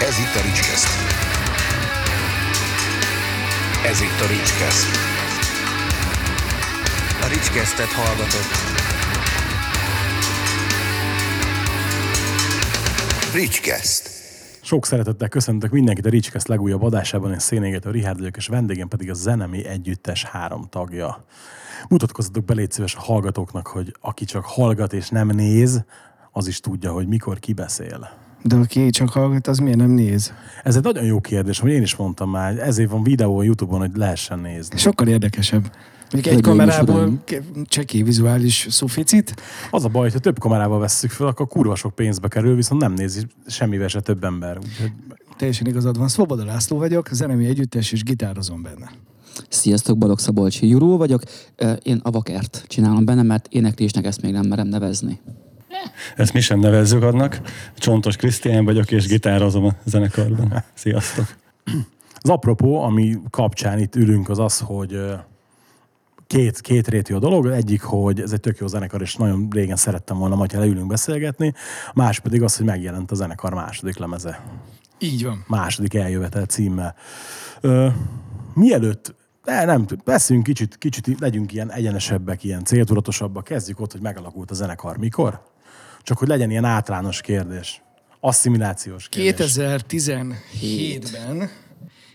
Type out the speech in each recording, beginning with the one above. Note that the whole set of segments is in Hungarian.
Ez itt a Ricskeszt. Ez itt a Ricskeszt. A Ricskesztet hallgatott. Ricskeszt. Sok szeretettel köszöntök mindenkit a Ricskeszt legújabb adásában. Én Szénégető Rihárd vagyok, és vendégem pedig a Zenemi Együttes három tagja. Mutatkozzatok be légy szíves a hallgatóknak, hogy aki csak hallgat és nem néz, az is tudja, hogy mikor ki beszél. De aki csak hallgat, az miért nem néz? Ez egy nagyon jó kérdés, hogy én is mondtam már, ezért van videó a Youtube-on, hogy lehessen nézni. Sokkal érdekesebb. Mondjuk egy kamerából csekély vizuális szuficit, Az a baj, hogy ha több kamerával vesszük fel, akkor kurva sok pénzbe kerül, viszont nem nézi semmivel se több ember. Úgyhogy teljesen igazad van. Svoboda László vagyok, zenemi együttes, és gitározom benne. Sziasztok, Balogh Szabolcsi Juró vagyok. Én avakert csinálom benne, mert éneklésnek ezt még nem merem nevezni. Ezt mi sem nevezzük annak. Csontos Krisztián vagyok, és gitározom a zenekarban. Sziasztok! Az apropó, ami kapcsán itt ülünk, az az, hogy két, két rétű a dolog. Egyik, hogy ez egy tök jó zenekar, és nagyon régen szerettem volna, majd ha leülünk beszélgetni. A másik pedig az, hogy megjelent a zenekar második lemeze. Így van. Második eljövetel címmel. Ö, mielőtt de nem, tud- beszéljünk kicsit, kicsit, legyünk ilyen egyenesebbek, ilyen céltudatosabbak. Kezdjük ott, hogy megalakult a zenekar. Mikor? Csak hogy legyen ilyen általános kérdés. Asszimilációs kérdés. 2017-ben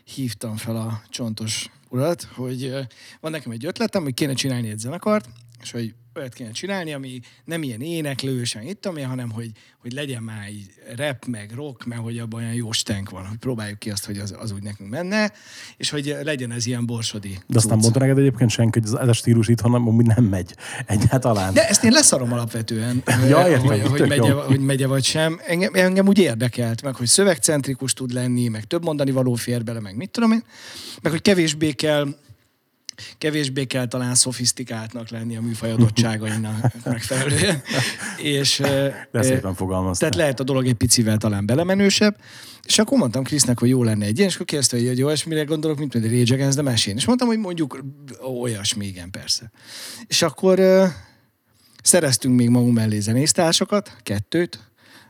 hívtam fel a csontos urat, hogy ö, van nekem egy ötletem, hogy kéne csinálni egy zenekart, és hogy olyat kéne csinálni, ami nem ilyen éneklősen itt, ami, hanem hogy, hogy legyen már így rap, meg rock, meg hogy abban olyan jó stenk van, hogy próbáljuk ki azt, hogy az, az úgy nekünk menne, és hogy legyen ez ilyen borsodi. De aztán mondta neked egyébként senki, hogy ez- a stílus itthon amúgy nem megy egyáltalán. De ezt én leszarom alapvetően, Ja, értem, hogy, hogy, jó. megye, hogy megye vagy sem. Engem, engem úgy érdekelt, meg hogy szövegcentrikus tud lenni, meg több mondani való fér bele, meg mit tudom én, meg hogy kevésbé kell kevésbé kell talán szofisztikáltnak lenni a műfaj adottságainak megfelelően. És, De szépen fogalmaztál. tehát lehet a dolog egy picivel talán belemenősebb. És akkor mondtam Krisznek, hogy jó lenne egy ilyen, és akkor kérdezte, hogy jó, és mire gondolok, mint egy Rage Against the Machine. És mondtam, hogy mondjuk olyasmi, igen, persze. És akkor szereztünk még magunk mellé zenésztársakat, kettőt,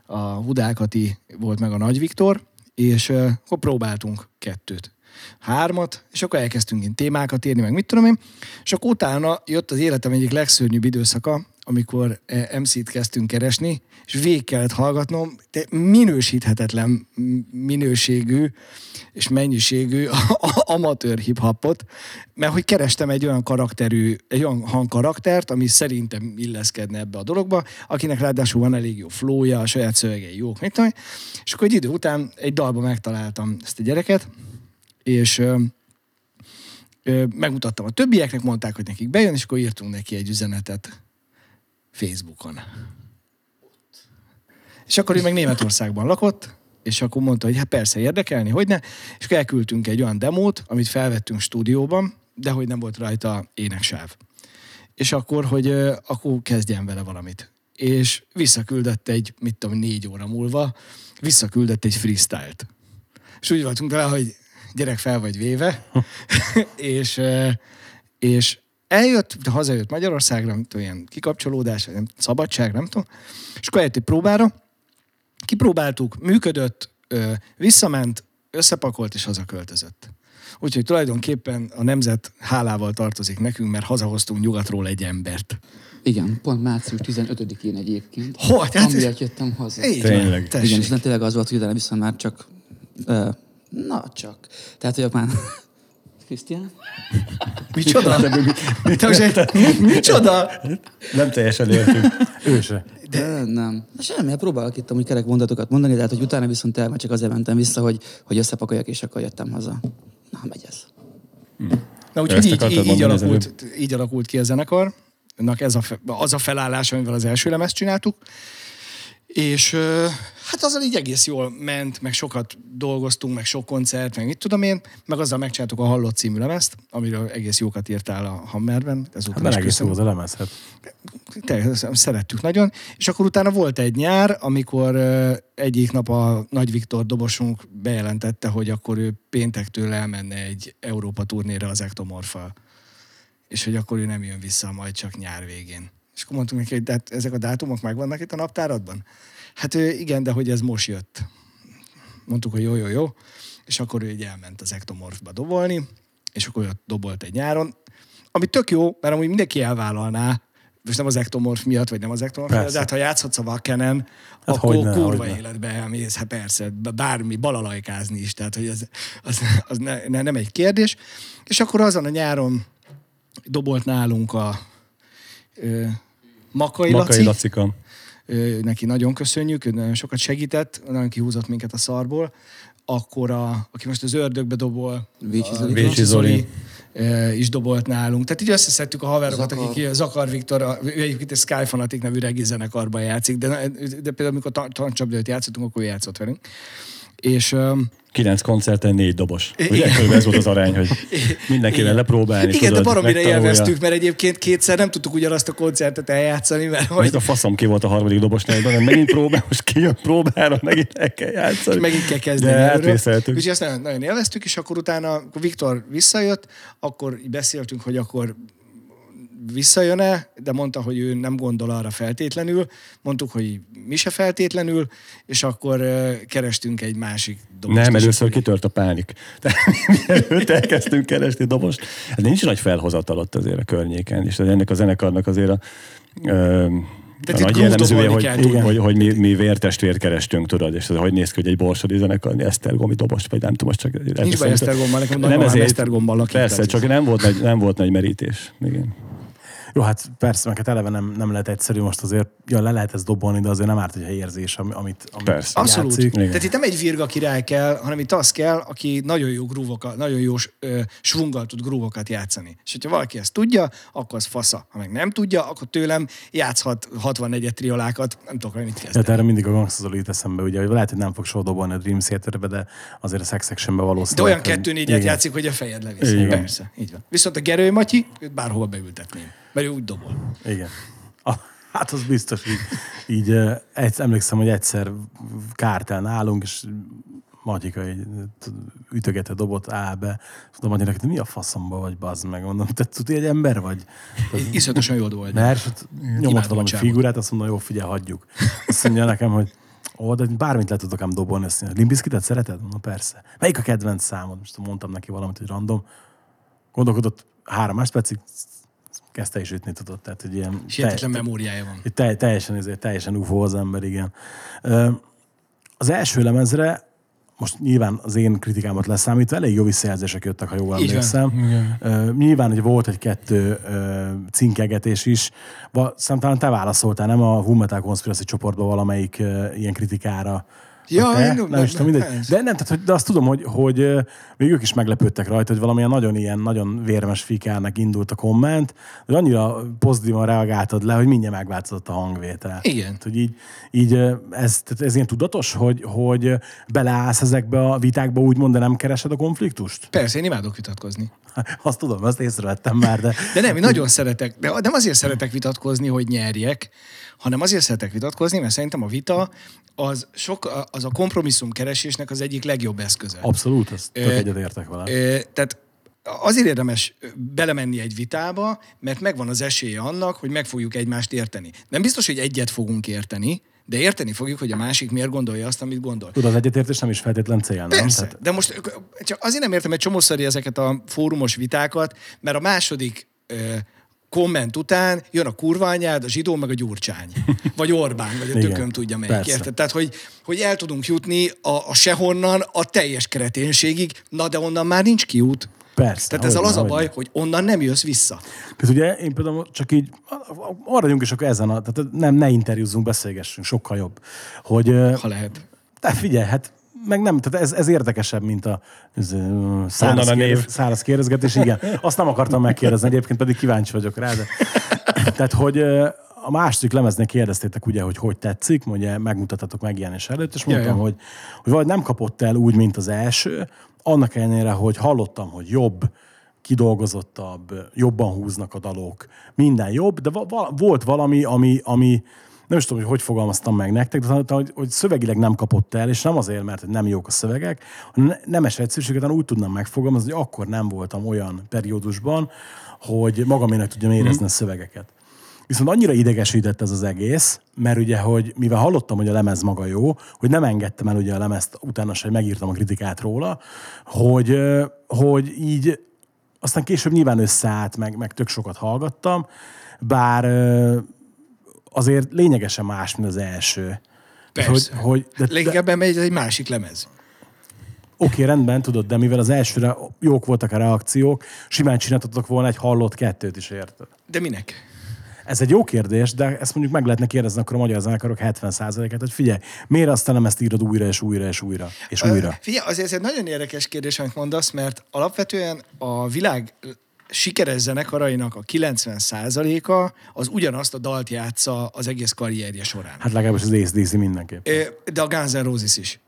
a Hudákati volt meg a Nagy Viktor, és akkor próbáltunk kettőt hármat, és akkor elkezdtünk én témákat írni, meg mit tudom én, és akkor utána jött az életem egyik legszörnyűbb időszaka, amikor eh, MC-t kezdtünk keresni, és végig kellett hallgatnom, de minősíthetetlen minőségű és mennyiségű amatőr hip-hopot, mert hogy kerestem egy olyan karakterű, egy olyan hangkaraktert, ami szerintem illeszkedne ebbe a dologba, akinek ráadásul van elég jó flója, a saját szövegei jók, mit tudom. És akkor egy idő után egy dalba megtaláltam ezt a gyereket, és ö, ö, megmutattam a többieknek, mondták, hogy nekik bejön, és akkor írtunk neki egy üzenetet Facebookon. És akkor ő meg Németországban lakott, és akkor mondta, hogy hát persze érdekelni, hogy ne. És elküldtünk egy olyan demót, amit felvettünk stúdióban, de hogy nem volt rajta éneksáv. És akkor, hogy akkor kezdjen vele valamit. És visszaküldött egy, mit tudom, négy óra múlva, visszaküldött egy freestyle-t. És úgy voltunk vele, hogy gyerek fel vagy véve, és, és eljött, de hazajött Magyarországra, nem tudom, ilyen kikapcsolódás, vagy nem, szabadság, nem tudom, és akkor eljött egy próbára, kipróbáltuk, működött, visszament, összepakolt és hazaköltözött. Úgyhogy tulajdonképpen a nemzet hálával tartozik nekünk, mert hazahoztunk nyugatról egy embert. Igen, pont március 15-én egyébként. Hogy? Hát ez- Amiért jöttem haza. Így Tényleg. Igen, és nem tényleg az volt, hogy utána viszont már csak... Ö, na csak. Tehát, hogy már... Krisztián? Micsoda? Egy- Micsoda? Nem teljesen értünk. Ő se. De... Nem. Na semmi, hát próbálok itt amúgy kerek mondatokat mondani, de hát, hogy utána viszont el, csak azért mentem vissza, hogy, hogy összepakoljak, és akkor jöttem haza. Na, megy ez. Na úgyhogy így, így, így, alakult, így alakult ki a zenekarnak ez a, az a felállás, amivel az első lemezt csináltuk. És hát azzal így egész jól ment, meg sokat dolgoztunk, meg sok koncert, meg mit tudom én, meg azzal megcsináltuk a Hallott című lemezt, amiről egész jókat írtál a Hammerben. Ezúttal Hát egész jó az a lemez. Hát. Te- szerettük nagyon. És akkor utána volt egy nyár, amikor egyik nap a Nagy Viktor dobosunk bejelentette, hogy akkor ő péntektől elmenne egy Európa turnéra az Ektomorfal. És hogy akkor ő nem jön vissza, majd csak nyár végén. És akkor mondtunk neki, hogy de hát ezek a dátumok megvannak itt a naptáradban? Hát ö, igen, de hogy ez most jött. mondtuk, hogy jó, jó, jó, és akkor ő így elment az ektomorfba dobolni, és akkor ott dobolt egy nyáron, ami tök jó, mert amúgy mindenki elvállalná, most nem az ektomorf miatt, vagy nem az ektomorf miatt, de hát ha játszhatsz a Vakenen, hát akkor hogyne, kurva hogyne. életbe elmész, hát persze, bármi, balalajkázni is, tehát hogy az, az, az ne, ne, nem egy kérdés. És akkor azon a nyáron dobolt nálunk a Makai, Makai Laci, Lacika. Neki nagyon köszönjük, ő nagyon sokat segített, nagyon kihúzott minket a szarból. Akkor, a, aki most az ördögbe dobol, Vécsi Zoli. Vécsi Zoli. is dobolt nálunk. Tehát így összeszedtük a haverokat, Zakar. akik Zakar Viktor, egyébként egy Sky Fanatic nevű regi zenekarban játszik, de, de például amikor ta- tancsapdőt játszottunk, akkor játszott velünk. És Kilenc koncerten négy dobos. Ugye? Igen. Körülbelül ez volt az arány, hogy mindenkivel lepróbálni. igen, de tudod, baromira megtanulja. élveztük, mert egyébként kétszer nem tudtuk ugyanazt a koncertet eljátszani, mert hogy a faszom ki volt a harmadik dobosnál, de megint próbál, most kijön próbára, megint el kell játszani. megint kell kezdeni. De átvészeltük. Úgyhogy ezt nagyon, nagyon élveztük, és akkor utána, akkor Viktor visszajött, akkor beszéltünk, hogy akkor visszajön-e, de mondta, hogy ő nem gondol arra feltétlenül. Mondtuk, hogy mi se feltétlenül, és akkor kerestünk egy másik dobost. Nem, először akkor- kitört a pánik. Mielőtt elkezdtünk keresni dobost. Hát nincs nagy felhozatal ott azért a környéken, és ennek a zenekarnak azért a, ö, a itt nagy jellemzője, hogy, kell hogy, hogy, mi, mi vértestvér kerestünk, tudod, és ez hogy néz ki, hogy egy borsodi zenekar, mi Esztergomi dobost, vagy nem tudom, most csak... Nincs baj Esztergommal, nekem nagymamám Esztergomban lakik, Persze, tehát csak nem volt, nagy, nem volt nagy merítés. Igen. Jó, hát persze, meg hát eleve nem, nem lehet egyszerű most azért, ja, le lehet ezt dobolni, de azért nem árt, hogyha érzés, ami- amit, amit Persze. Abszolút. játszik. Igen. Tehát itt nem egy virga király kell, hanem itt az kell, aki nagyon jó grúvokat, nagyon jó ö, svunggal tud grúvokat játszani. És hogyha valaki ezt tudja, akkor az fasza. Ha meg nem tudja, akkor tőlem játszhat 64 triolákat, nem tudok mit kezdeni. Tehát erre mindig a Gangsta Zoli jut eszembe, ugye, hogy lehet, hogy nem fog soha dobolni a Dream Theaterbe, de azért a Sex Sectionbe De valószínűleg. olyan hogy- kettő négyet játszik, hogy a fejed levisz. Igen. Persze, így van. Viszont a Gerő Matyi, őt bárhova beültetném. Mert ő úgy dobol. Igen. A, hát az biztos, így, így egy, emlékszem, hogy egyszer kártel nálunk, és Matyika így ütögette dobot A, be. Tudom, Matyinak, mi a faszomba vagy, bazd meg. Mondom, te tudod, egy ember vagy? Iszonyatosan jól dobol. Mert nyomott valami figurát, azt mondom, jó, figyelj, hagyjuk. Azt mondja nekem, hogy ó, de bármit le tudok ám dobolni. Azt mondja, Limbiszkitet szereted? Mondom, persze. Melyik a kedvenc számod? Most mondtam neki valamit, hogy random. Gondolkodott három másodpercig, kezdte is ütni tudott. Tehát, hogy ilyen És hihetetlen memóriája van. egy te, teljesen, ezért, teljesen ufó az ember, igen. Az első lemezre, most nyilván az én kritikámat leszámítva, elég jó visszajelzések jöttek, ha jól emlékszem. Ö, Nyilván, hogy volt egy-kettő ö, cinkegetés is. Szerintem te válaszoltál, nem a Full Metal Conspiracy csoportba valamelyik ö, ilyen kritikára. Ja, te? nem, nem, is tudom, mindegy. De nem, tehát, hogy, de azt tudom, hogy, hogy még ők is meglepődtek rajta, hogy valamilyen nagyon ilyen, nagyon vérmes fikának indult a komment, hogy annyira pozitívan reagáltad le, hogy mindjárt megváltozott a hangvétel. Igen. Tehát, hogy így, így ez, tehát ez ilyen tudatos, hogy, hogy beleállsz ezekbe a vitákba úgymond, de nem keresed a konfliktust? Persze, én imádok vitatkozni. Azt tudom, azt észrevettem már, de... De nem, én nagyon szeretek, de nem azért szeretek vitatkozni, hogy nyerjek, hanem azért szeretek vitatkozni, mert szerintem a vita az, sok, az a kompromisszum keresésnek az egyik legjobb eszköze. Abszolút, ezt tök Ö, egyet értek vele. Ö, Tehát azért érdemes belemenni egy vitába, mert megvan az esélye annak, hogy meg fogjuk egymást érteni. Nem biztos, hogy egyet fogunk érteni, de érteni fogjuk, hogy a másik miért gondolja azt, amit gondol. Tudod, az egyetértés nem is feltétlen cél, nem? Persze, Tehát, de most csak azért nem értem egy csomószori ezeket a fórumos vitákat, mert a második ö, komment után jön a kurva anyád, a zsidó, meg a gyurcsány. Vagy Orbán, vagy a Igen, tököm tudja melyik. persze. Érted? Tehát, hogy, hogy el tudunk jutni a, a sehonnan a teljes kreténségig, na de onnan már nincs kiút. Persze. Tehát ezzel az a baj, hogy onnan nem jössz vissza. Tehát ugye én például csak így, arra vagyunk is akkor ezen, a, tehát nem, ne interjúzzunk, beszélgessünk, sokkal jobb. Hogy, Ha lehet. de figyelj, hát meg nem, tehát ez, ez érdekesebb, mint a ez, száraz, a név? kérdez, száraz kérdezgetés. Igen, azt nem akartam megkérdezni, egyébként pedig kíváncsi vagyok rá. De, tehát, hogy a második lemeznél kérdeztétek ugye, hogy hogy tetszik, ugye megmutattatok megjelenés előtt, és mondtam, Ja, ja. hogy, hogy vagy nem kapott el úgy, mint az első, annak ellenére, hogy hallottam, hogy jobb, kidolgozottabb, jobban húznak a dalok, minden jobb, de va- volt valami, ami, ami nem is tudom, hogy hogy fogalmaztam meg nektek, de hogy, hogy szövegileg nem kapott el, és nem azért, mert nem jók a szövegek, hanem ne- nemes egyszerűséget úgy tudnám megfogalmazni, hogy akkor nem voltam olyan periódusban, hogy magamének tudjam érezni a szövegeket. Viszont annyira idegesített ez az egész, mert ugye, hogy mivel hallottam, hogy a lemez maga jó, hogy nem engedtem el ugye a lemezt, utána se megírtam a kritikát róla, hogy, hogy így aztán később nyilván összeállt, meg, meg tök sokat hallgattam, bár azért lényegesen más, mint az első. Persze. Hogy, hogy, de, de, Leginkább megy egy másik lemez. Oké, rendben, tudod, de mivel az elsőre jók voltak a reakciók, simán csináltatok volna egy hallott kettőt is, érted? De minek? Ez egy jó kérdés, de ezt mondjuk meg lehetne kérdezni akkor a magyar zenekarok 70%-et, hogy figyelj, miért aztán nem ezt írod újra és újra és újra és újra? Ö, Figyelj, azért ez egy nagyon érdekes kérdés, amit mondasz, mert alapvetően a világ sikeres zenekarainak a 90%-a az ugyanazt a dalt játsza az egész karrierje során. Hát legalábbis az ACDC mindenképp. Ö, De a Guns N' Roses is.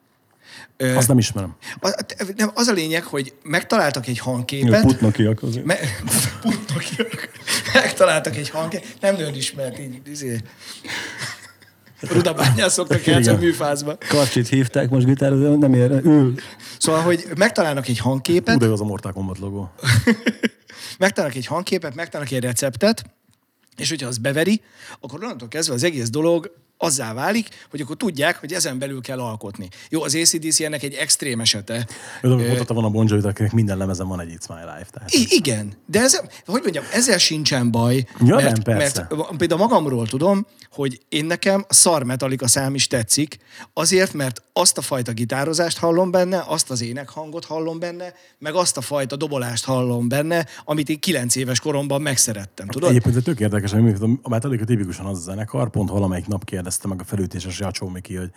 Ö, Azt nem ismerem. Az, nem, az a lényeg, hogy megtaláltak egy Jó, hangképet. Putnokiak azért. Me, Putnokiak. Megtaláltak egy hangképet. Nem nagyon ismert így. Izé. Rudabányán szoktak játszani műfázba. Karcsit hívták most gitározó, nem ér, ül. Szóval, hogy megtalálnak egy hangképet, Hú, de jó az a Mortal Kombat logó. megtalálnak egy hangképet, megtalálnak egy receptet, és hogyha az beveri, akkor onnantól kezdve az egész dolog azzá válik, hogy akkor tudják, hogy ezen belül kell alkotni. Jó, az ACDC ennek egy extrém esete. Mutatta van a Bon Jovi, akinek minden lemezen van egy It's My Life. Tehát. I- igen, de ez, hogy mondjam, ezzel sincsen baj, Ja, mert, nem, persze. mert például magamról tudom, hogy én nekem a szar metallica szám is tetszik, azért, mert azt a fajta gitározást hallom benne, azt az énekhangot hallom benne, meg azt a fajta dobolást hallom benne, amit én kilenc éves koromban megszerettem, tudod? Egyébként ez tök érdekes, hogy a Metallica tipikusan az a zenekar, pont valamelyik nap kérdezte meg a felütéses Jacsó Miki, hogy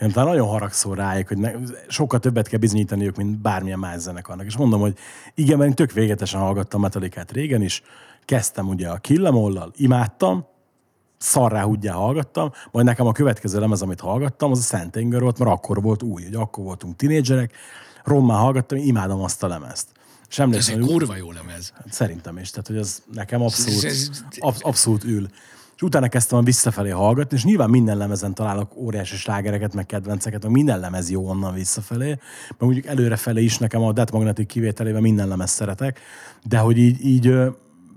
én talán nagyon haragszol rájuk, hogy ne, sokkal többet kell bizonyítaniuk, mint bármilyen más zenekarnak. És mondom, hogy igen, mert én tök végetesen hallgattam Metallicát régen is, kezdtem ugye a Killemollal, imádtam, szarrá húgyjá hallgattam, majd nekem a következő lemez, amit hallgattam, az a Szent Inger volt, mert akkor volt új, hogy akkor voltunk tinédzserek, rommá hallgattam, imádom azt a lemezt. És Ez emlékszem, egy hogy kurva jó lemez. Hát Szerintem is, tehát hogy az nekem abszolút, Ez- absz- abszolút ül. És utána kezdtem visszafelé hallgatni, és nyilván minden lemezen találok óriási slágereket, meg kedvenceket, meg minden lemez jó onnan visszafelé, meg mondjuk előrefelé is nekem a Death Magnetic kivételével minden lemez szeretek, de hogy így, így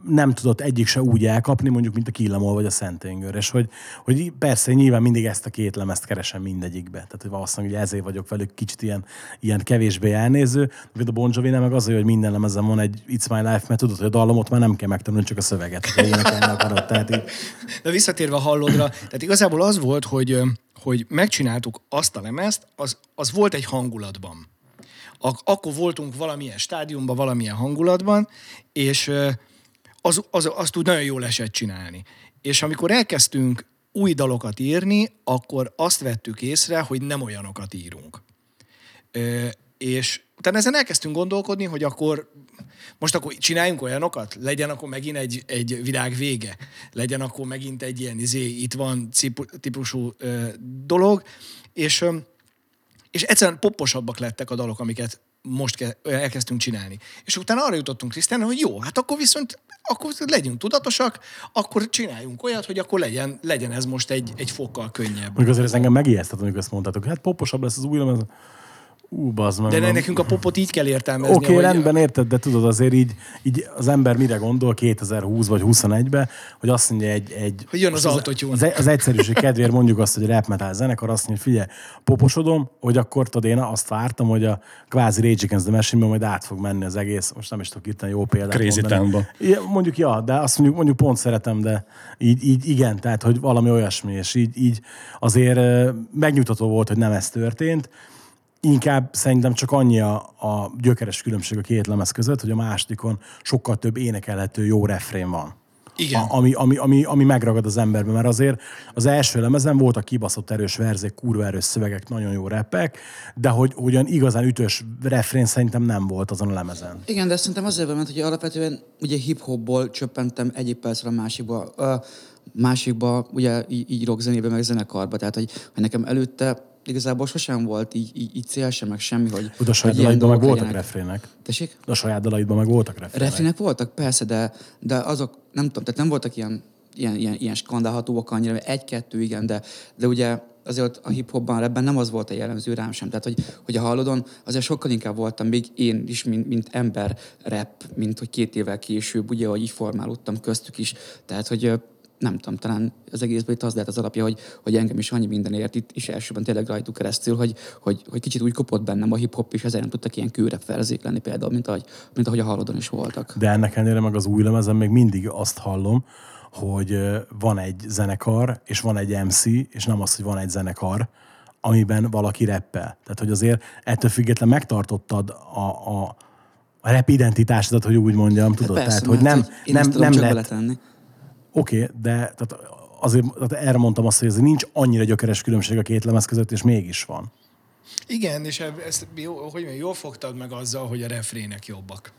nem tudott egyik se úgy elkapni, mondjuk, mint a Killamol vagy a Szentengör, és hogy, hogy persze nyilván mindig ezt a két lemezt keresem mindegyikbe, tehát hogy valószínűleg hogy ezért vagyok velük kicsit ilyen, ilyen kevésbé elnéző, de a Bon jovi meg az, hogy minden lemezen van egy It's My Life, mert tudod, hogy a dallamot már nem kell megtanulni, csak a szöveget, akarod. Tehát így, De visszatérve a hallodra, tehát igazából az volt, hogy, hogy megcsináltuk azt a lemezt, az, az volt egy hangulatban. Ak- akkor voltunk valamilyen stádiumban, valamilyen hangulatban, és az, az, azt úgy nagyon jól esett csinálni. És amikor elkezdtünk új dalokat írni, akkor azt vettük észre, hogy nem olyanokat írunk. Ö, és utána ezen elkezdtünk gondolkodni, hogy akkor most akkor csináljunk olyanokat, legyen akkor megint egy, egy világ vége, legyen akkor megint egy ilyen izé, itt van típusú ö, dolog, és, ö, és egyszerűen poposabbak lettek a dalok, amiket most ke- elkezdtünk csinálni. És utána arra jutottunk Krisztián, hogy jó, hát akkor viszont akkor legyünk tudatosak, akkor csináljunk olyat, hogy akkor legyen, legyen ez most egy, egy fokkal könnyebb. mondjuk azért ez engem megijesztett, amikor ezt mondtátok, hát poposabb lesz az új lemez. Ú, bazd meg. De nem- nekünk a popot így kell értelmezni. Oké, okay, rendben, érted, de tudod, azért így, így az ember mire gondol 2020 vagy 21-be, hogy azt mondja egy... egy Hogy jön az autotune. Az, az egyszerűség kedvéért mondjuk azt, hogy rap metal zenekar azt mondja, figyelj, poposodom, hogy akkor tudod, én azt vártam, hogy a kvázi Rage Against the Machine majd át fog menni az egész, most nem is tudok itt jó példát Crazy mondani. Town-ba. Ja, mondjuk ja, de azt mondjuk, mondjuk pont szeretem, de így, így igen, tehát hogy valami olyasmi, és így, így azért megnyugtató volt, hogy nem ez történt. Inkább szerintem csak annyi a, a gyökeres különbség a két lemez között, hogy a másodikon sokkal több énekelhető jó refrén van. Igen. A, ami, ami, ami, ami megragad az emberbe, mert azért az első lemezen voltak kibaszott erős verzék, kurva erős szövegek, nagyon jó repek, de hogy ugyan igazán ütős refrén szerintem nem volt azon a lemezen. Igen, de szerintem azért van, mert hogy alapvetően ugye hip-hopból csöppentem egyik percre a másikba, a másikba, ugye így, így rockzenébe, meg zenekarba, tehát hogy, hogy nekem előtte igazából sosem volt így, így, így cél sem, meg semmi, hogy, De a saját dalaidban meg voltak legyenek. refrének. Tessék? De a saját dalaidban meg voltak refrének. Refrének voltak, persze, de, de azok, nem tudom, tehát nem voltak ilyen, ilyen, ilyen, ilyen skandálhatóak annyira, egy-kettő igen, de, de ugye azért a hip-hopban, ebben nem az volt a jellemző rám sem. Tehát, hogy, hogy a hallodon azért sokkal inkább voltam még én is, mint, mint ember rap, mint hogy két évvel később, ugye, hogy így formálódtam köztük is. Tehát, hogy nem tudom, talán az egészben itt az lehet az alapja, hogy, hogy engem is annyi minden ért itt, és elsőben tényleg rajtuk keresztül, hogy, hogy, hogy kicsit úgy kopott bennem a hip-hop, és ezért nem tudtak ilyen kőre felzékleni például, mint ahogy, mint ahogy a halodon is voltak. De ennek ellenére meg az új lemezen még mindig azt hallom, hogy van egy zenekar, és van egy MC, és nem az, hogy van egy zenekar, amiben valaki reppel. Tehát, hogy azért ettől független megtartottad a, a, a rap identitásodat, hogy úgy mondjam, tudod? Persze, tehát, hogy nem, nem, nem csak lett. Oké, okay, de tehát azért tehát erre mondtam azt, hogy ez nincs annyira gyökeres különbség a két lemez között, és mégis van. Igen, és ezt jó, hogy mondjam, jól fogtad meg azzal, hogy a refrének jobbak.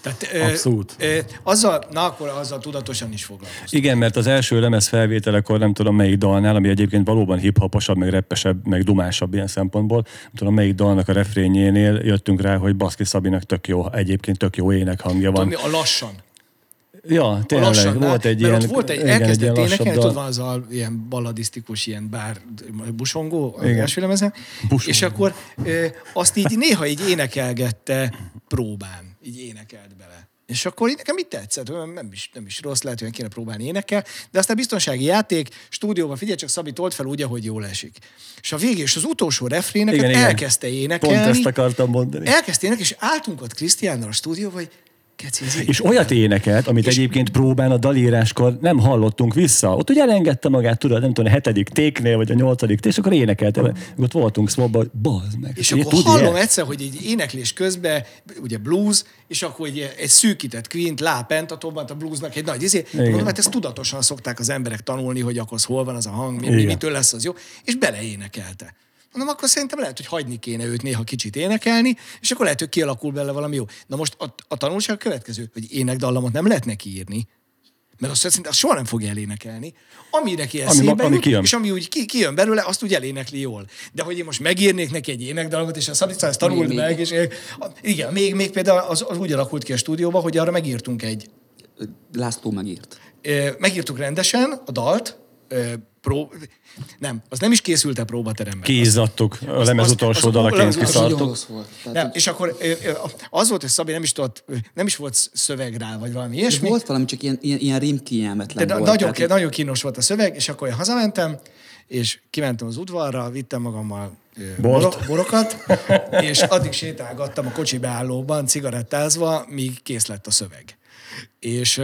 Tehát, ö, Abszolút. Ö, azzal, na akkor azzal tudatosan is foglalkoztam. Igen, mert az első lemez felvételekor nem tudom melyik dalnál, ami egyébként valóban hip-hoposabb, meg reppesebb, meg dumásabb ilyen szempontból, nem tudom melyik dalnak a refrényénél jöttünk rá, hogy Baszki Szabinak tök jó, egyébként tök jó énekhangja van. Tudni, a lassan. Ja, tényleg, lassan, volt egy mert ilyen, ott volt egy, igen, egy ilyen elkezdett lassabb énekelni, tudod, van az a ilyen balladisztikus, ilyen bár busongó, az Igen. első lemezen, Busongó. és akkor ö, azt így néha így énekelgette próbán, így énekelt bele. És akkor így nekem mit tetszett? Nem is, nem is rossz, lehet, hogy kéne próbálni énekel, de aztán biztonsági játék, stúdióban figyelj, csak Szabi tolt fel úgy, ahogy jól esik. És a végén, és az utolsó refréneket Igen, igen. elkezdte énekelni. Pont ezt akartam mondani. Elkezdte énekelni, és álltunk ott Krisztiánnal a stúdióban, hogy keci, ez így. És olyat énekelt, amit és... egyébként próbán a dalíráskor nem hallottunk vissza. Ott ugye elengedte magát, tudod, nem tudom, a hetedik téknél, vagy a nyolcadik, és akkor énekelte. Ott voltunk hogy bazd meg. És Ugye, akkor tudja? hallom egyszer, hogy egy éneklés közben, ugye blues, és akkor egy, egy szűkített quint, lápent, a tobbant a bluesnak egy nagy izé. Mondom, hát ezt tudatosan szokták az emberek tanulni, hogy akkor hol van az a hang, mi, mi, mitől lesz az jó, és beleénekelte. Mondom, akkor szerintem lehet, hogy hagyni kéne őt néha kicsit énekelni, és akkor lehet, hogy kialakul bele valami jó. Na most a, a tanulság a következő, hogy énekdallamot nem lehet neki írni, mert azt szerintem azt soha nem fogja elénekelni. Ami neki Ami eszébe ma- ami jut, kijön. és ami úgy ki, kijön belőle, azt úgy elénekli jól. De hogy én most megírnék neki egy énekdalmat, és a Szabica ezt tanult Még- meg, és igen, még, még például az, az úgy alakult ki a stúdióban, hogy arra megírtunk egy, László megírt. megírtuk rendesen a dalt, pró, nem, az nem is készült a próbateremben. Kézzadtuk, a lemez utolsó az- dalaként kiszartuk. Nem, és akkor az volt, hogy Szabi nem is tudott, nem is volt szöveg rá, vagy valami ilyesmi. volt valami, csak ilyen, ilyen, ilyen rímkényelmetlen volt. nagyon, Tehát, nagyon kínos volt a szöveg, és akkor én hazamentem, és kimentem az udvarra, vittem magammal Bort. boro- borokat, és addig sétálgattam a kocsi beállóban, cigarettázva, míg kész lett a szöveg. És,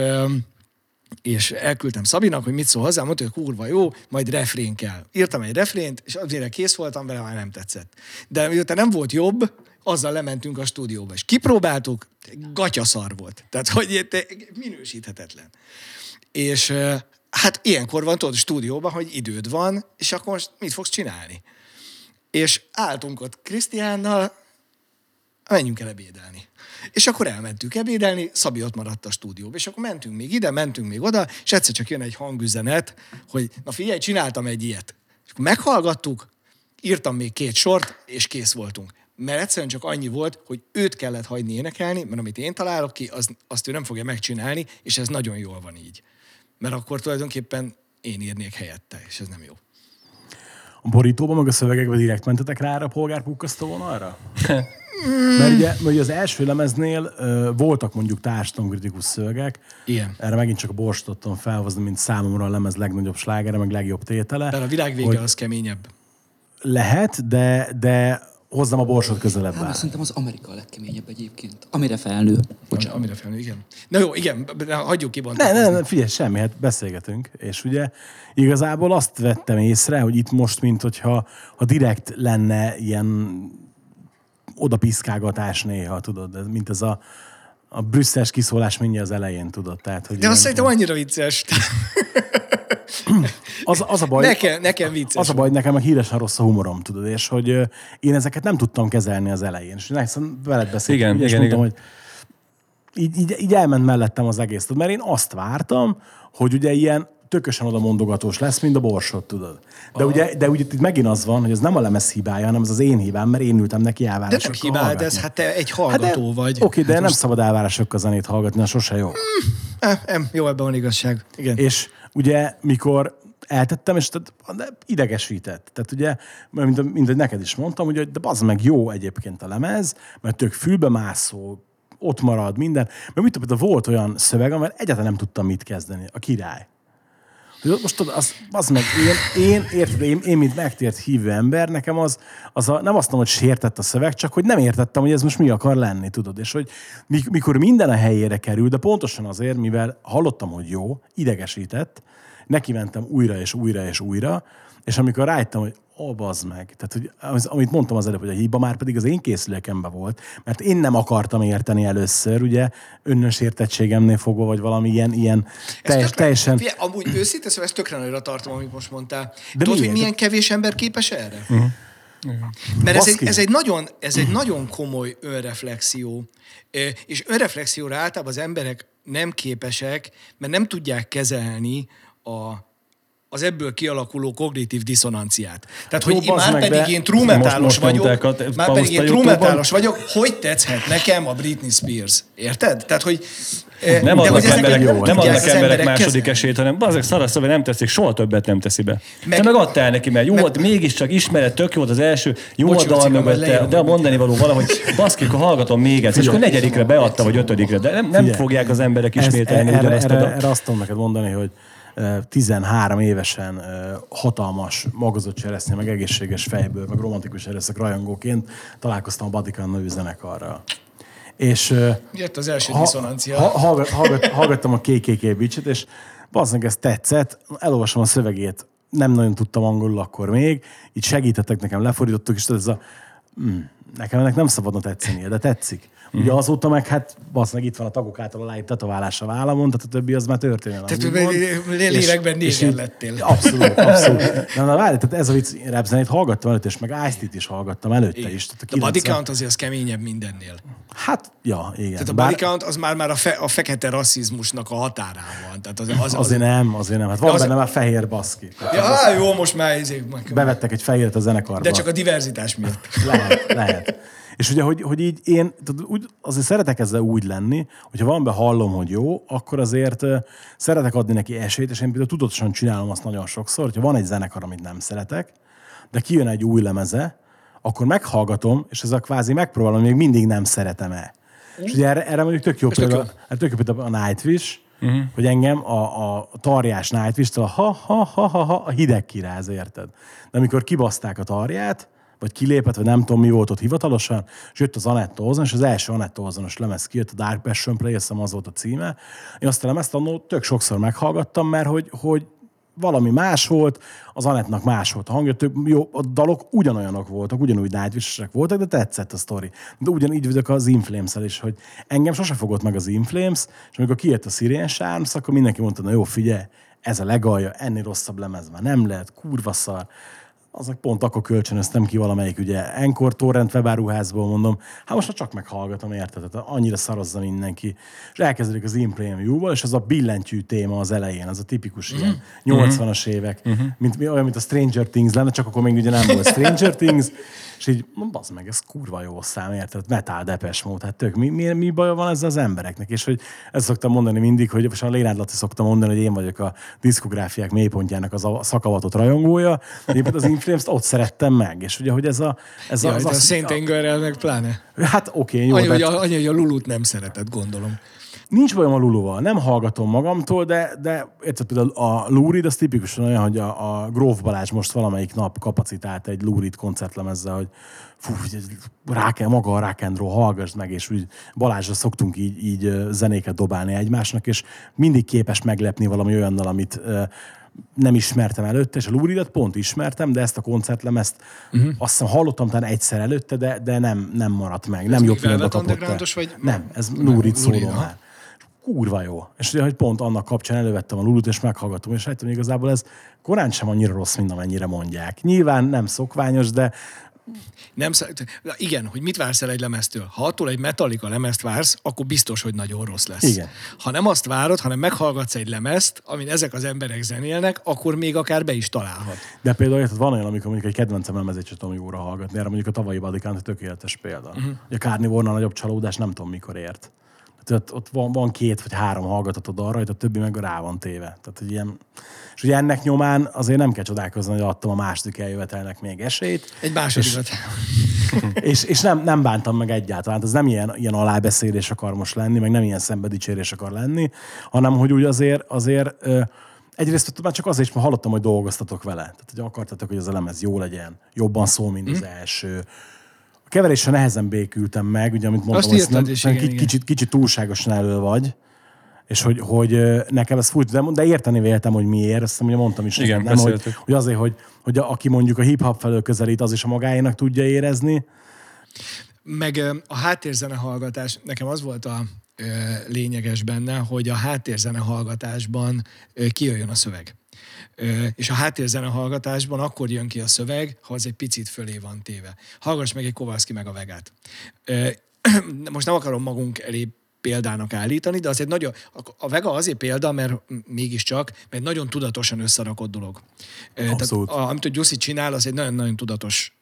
és elküldtem Szabinak, hogy mit szól hozzá, mondta, hogy kurva jó, majd refrén kell. Írtam egy refrént, és azért kész voltam vele, már nem tetszett. De miután nem volt jobb, azzal lementünk a stúdióba, és kipróbáltuk, gatyaszar volt. Tehát, hogy te- minősíthetetlen. És hát ilyenkor van, tudod, stúdióban, hogy időd van, és akkor most mit fogsz csinálni? És álltunk ott Krisztiánnal, menjünk el ebédelni. És akkor elmentünk ebédelni, Szabi ott maradt a stúdióban, és akkor mentünk még ide, mentünk még oda, és egyszer csak jön egy hangüzenet, hogy na figyelj, csináltam egy ilyet. És akkor meghallgattuk, írtam még két sort, és kész voltunk. Mert egyszerűen csak annyi volt, hogy őt kellett hagyni énekelni, mert amit én találok ki, az, azt ő nem fogja megcsinálni, és ez nagyon jól van így. Mert akkor tulajdonképpen én írnék helyette, és ez nem jó. A borítóban, meg a szövegekben direkt mentetek rá erre a polgárpukkasztó vonalra? Mert ugye, ugye az első lemeznél ö, voltak mondjuk társadalomkritikus szövegek. Igen. Erre megint csak a borst tudtam felhozni, mint számomra a lemez legnagyobb slágere, meg legjobb tétele. De a világ vége hogy az keményebb. Lehet, de, de hozzam a borsot közelebb Hát, áll. szerintem az Amerika a legkeményebb egyébként. Amire felnő. Bocsánat. Amire fel, igen. Na jó, igen, hagyjuk ki Ne, ne, ne, figyelj, semmi, hát beszélgetünk. És ugye igazából azt vettem észre, hogy itt most, mint hogyha ha direkt lenne ilyen oda piszkálgatás néha, tudod, ez, mint ez a, a brüsszes kiszólás mindjárt az elején, tudod. Tehát, hogy De azt szerintem annyira vicces. az, az a baj, Nekem, nekem vicces. az a baj, nekem meg híresen rossz a humorom, tudod, és hogy én ezeket nem tudtam kezelni az elején. És nekem veled beszéltem, Igen, és igen, mondtam, igen. hogy így, így, így elment mellettem az egész, tudod, mert én azt vártam, hogy ugye ilyen tökösen oda mondogatós lesz, mint a borsot, tudod. De ugye, de ugye itt megint az van, hogy ez nem a lemez hibája, hanem ez az én hibám, mert én ültem neki De nem elvárásokkal hibád, ez hát te egy Hát hallgató de, vagy. Oké, de hát nem szabad elvárásokkal zenét hallgatni, az sose jó. Eh, em, jó, ebben van igazság. Igen. És ugye, mikor eltettem, és tehát de idegesített. Tehát ugye, mint, mint hogy neked is mondtam, hogy de az meg jó egyébként a lemez, mert tök fülbe mászó, ott marad minden. Mert mit tudom, volt olyan szöveg, amivel egyáltalán nem tudtam mit kezdeni. A király. Most tudod, az, az meg én, én, érted, én, én, mint megtért hívő ember, nekem az, az a, nem azt mondom, hogy sértett a szöveg, csak hogy nem értettem, hogy ez most mi akar lenni, tudod. És hogy mik- mikor minden a helyére kerül, de pontosan azért, mivel hallottam, hogy jó, idegesített, neki mentem újra és újra és újra, és amikor rájöttem, hogy ó, bazd meg. Tehát, hogy az, amit mondtam az előbb, hogy a hiba már pedig az én készülékemben volt, mert én nem akartam érteni először, ugye, önnös értettségemnél fogva, vagy valami ilyen, ilyen teljes, tökre- teljesen... Figyelj, amúgy őszintén szóval ezt tökre nagyra tartom, amit most mondtál. De Tudod, hogy milyen kevés ember képes erre? Uh-huh. Mert ez egy, ez, egy nagyon, ez egy nagyon komoly önreflexió. És önreflexióra általában az emberek nem képesek, mert nem tudják kezelni a az ebből kialakuló kognitív diszonanciát. Tehát, Jó, hogy már meg, pedig de én most vagyok, a- már pedig én metalos vagyok, hogy tetszhet nekem a Britney Spears? Érted? Tehát, hogy eh, Nem de adnak hogy emberek, nem nem adnak az emberek második kezelni. esélyt, hanem bazeg szaraszöve nem teszik, soha többet nem teszi be. Meg- Meg, Te meg adtál neki, mert jó volt, mégiscsak ismered, tök jó volt az első, jó a dal mögötte, de a hogy mondani való valahogy, baszki, akkor hallgatom még egyszer, és akkor negyedikre beadta, vagy ötödikre, de nem, nem fogják az emberek ismételni erre, ugyanazt a erre, dalt. erre azt tudom neked mondani, hogy 13 évesen hatalmas magazott cseresznye, meg egészséges fejből, meg romantikus erőszak rajongóként találkoztam a Badikan zenekarral. És Jött az első ha, diszonancia. ha, hallgat, hallgat, hallgattam a KKK Beach-et, és bazdmeg ez tetszett, elolvasom a szövegét, nem nagyon tudtam angolul akkor még, így segítettek nekem, lefordítottuk, és ez a mm, nekem ennek nem szabadna tetszenie, de tetszik. Ugye azóta meg hát meg itt van a tagok által aláírt tetoválás a vállamon, tehát a többi az már történelem. Tehát lélekben így- lettél. Abszolút, abszolút. Na, na várj, tehát ez a vicc, én rapzenét hallgattam előtte, és meg ice is hallgattam előtte is. Tehát a De a body 90 count azért az keményebb mindennél. Hát, ja, igen. Tehát a body count az már, már a, fe, a fekete rasszizmusnak a határán van. Tehát az, az, az, Azért nem, azért nem. Hát van az- benne már fehér baszki. Ja, jó, most már meg- Bevettek egy fehéret a zenekarba. de csak a diverzitás miatt. Lehet, lehet. És ugye, hogy, hogy így én tehát úgy, azért szeretek ezzel úgy lenni, hogyha valamiben hallom, hogy jó, akkor azért szeretek adni neki esélyt, és én például tudatosan csinálom azt nagyon sokszor, hogyha van egy zenekar, amit nem szeretek, de kijön egy új lemeze, akkor meghallgatom, és ez a kvázi megpróbálom, még mindig nem szeretem-e. És ugye erre, erre mondjuk tök jó Ez tök példa, jó. tök jó példa a Nightwish, uh-huh. hogy engem a, a tarjás Nightwish-től a ha, ha, ha, ha, ha, a hideg kiráz, érted? De amikor kibaszták a tarját, vagy kilépett, vagy nem tudom mi volt ott hivatalosan, és jött az Anette Olzon, és az első Anette Olzonos lemez kijött, a Dark Passion Play, azt az volt a címe. Én azt a lemezt annó tök sokszor meghallgattam, mert hogy, hogy valami más volt, az Anettnak más volt a hangja, tök, jó, a dalok ugyanolyanok voltak, ugyanúgy nightwish voltak, de tetszett a sztori. De ugyanígy vagyok az inflames is, hogy engem sose fogott meg az Inflames, és amikor kijött a Syrian Charms, akkor mindenki mondta, na jó, figyelj, ez a legalja, ennél rosszabb lemez már nem lehet, kurva szar azok pont akkor kölcsönöztem ki valamelyik ugye Encore torrent webáruházból, mondom, hát most csak meghallgatom, érted? Tehát annyira szarozza mindenki. És elkezdődik az In Premium-val, és az a billentyű téma az elején, az a tipikus Mhm. ilyen 80-as évek, mint, olyan, mint a Stranger Things lenne, csak akkor még ugye nem volt Stranger Things, és így, "Na, bazd meg, ez kurva jó szám, érted? Metal depes mód, hát tök, mi, mi, mi baja van ezzel az embereknek? És hogy ezt szoktam mondani mindig, hogy most a Lénád Laci szoktam mondani, hogy én vagyok a diszkográfiák mélypontjának az a szakavatott rajongója, egyébként az Inflames-t ott szerettem meg, és ugye, hogy ez a... Ez Ja, az, a az, Saint Angerrel meg pláne. Hát oké, okay, jó, Annyi, hogy de a, annyi, hogy a Lulut nem szeretett, gondolom. nincs bajom a Luluval, nem hallgatom magamtól, de, de érted, például a Lurid, az tipikusan olyan, hogy a, a Gróf Balázs most valamelyik nap kapacitált egy Lurid koncertlemezzel, hogy fú, hogy rá kell, maga a rock and roll, hallgassd meg, és úgy Balázsra szoktunk így, így zenéket dobálni egymásnak, és mindig képes meglepni valami olyannal, amit nem ismertem előtte, és a Luridat pont ismertem, de ezt a koncertlemezt uh-huh. azt hiszem hallottam talán egyszer előtte, de, de nem, nem maradt meg. nem még jobb Velvet kapott el. Vagy- Nem, ez Nem, Lurid szóló már kurva jó. És ugye, hogy pont annak kapcsán elővettem a Lulut, és meghallgatom, és hogy igazából ez korán sem annyira rossz, mint amennyire mondják. Nyilván nem szokványos, de Nem Igen, hogy mit vársz el egy lemeztől? Ha attól egy Metallica lemezt vársz, akkor biztos, hogy nagyon rossz lesz. Igen. Ha nem azt várod, hanem meghallgatsz egy lemezt, amin ezek az emberek zenélnek, akkor még akár be is találhat. De például érted, van olyan, amikor mondjuk egy kedvencem lemezét sem tudom jóra hallgatni, erre mondjuk a tavalyi Badikán tökéletes példa. Uh-huh. A Carnivore-nál nagyobb csalódás nem tudom mikor ért. Tehát ott, van, van, két vagy három hallgatatod arra, a többi meg rá van téve. Tehát, hogy ilyen... És ugye ennek nyomán azért nem kell csodálkozni, hogy adtam a második eljövetelnek még esélyt. Egy másodikat. és, és nem, nem bántam meg egyáltalán. Ez nem ilyen, ilyen alábeszélés akar most lenni, meg nem ilyen szembedicsérés akar lenni, hanem hogy úgy azért, azért egyrészt már csak azért is, mert hallottam, hogy dolgoztatok vele. Tehát, hogy akartatok, hogy az a lemez jó legyen, jobban szól, mint az első. A keverésre nehezen békültem meg, ugye, amit mondtam, Azt hogy írtad nem, is, nem, igen, kicsit, igen. kicsit, kicsit túlságosan elő vagy, és hogy, hogy nekem ez fújt, de, de érteni véltem, hogy miért, ezt ugye mondtam is, Igen, nem, hogy, beszéltük. hogy azért, hogy, hogy a, aki mondjuk a hip-hop felől közelít, az is a magáénak tudja érezni. Meg a háttérzene hallgatás, nekem az volt a lényeges benne, hogy a háttérzene hallgatásban kijöjjön a szöveg. És a háttérzene hallgatásban akkor jön ki a szöveg, ha az egy picit fölé van téve. Hallgass meg egy Kovalszki meg a vegát. Most nem akarom magunk elé példának állítani, de azért nagyon, a- Vega azért példa, mert mégiscsak, mert nagyon tudatosan összerakott dolog. Abszolút. Tehát, amit a Gyuszi csinál, az egy nagyon-nagyon tudatos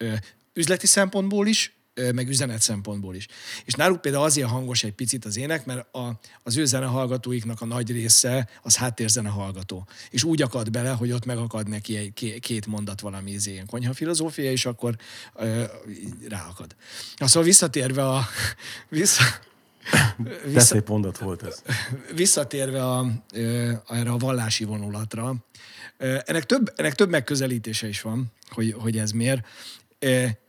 üzleti szempontból is, meg üzenet szempontból is. És náluk például azért hangos egy picit az ének, mert a, az ő zenehallgatóiknak a nagy része az háttérzene hallgató. És úgy akad bele, hogy ott megakad neki egy, ké- két mondat valami izé, ilyen konyha filozófia, és akkor ö, ráakad. Na, szóval visszatérve a... Vissza, De szép mondat volt ez. visszatérve a, ö, erre a vallási vonulatra, ennek több, ennek több megközelítése is van, hogy, hogy ez miért.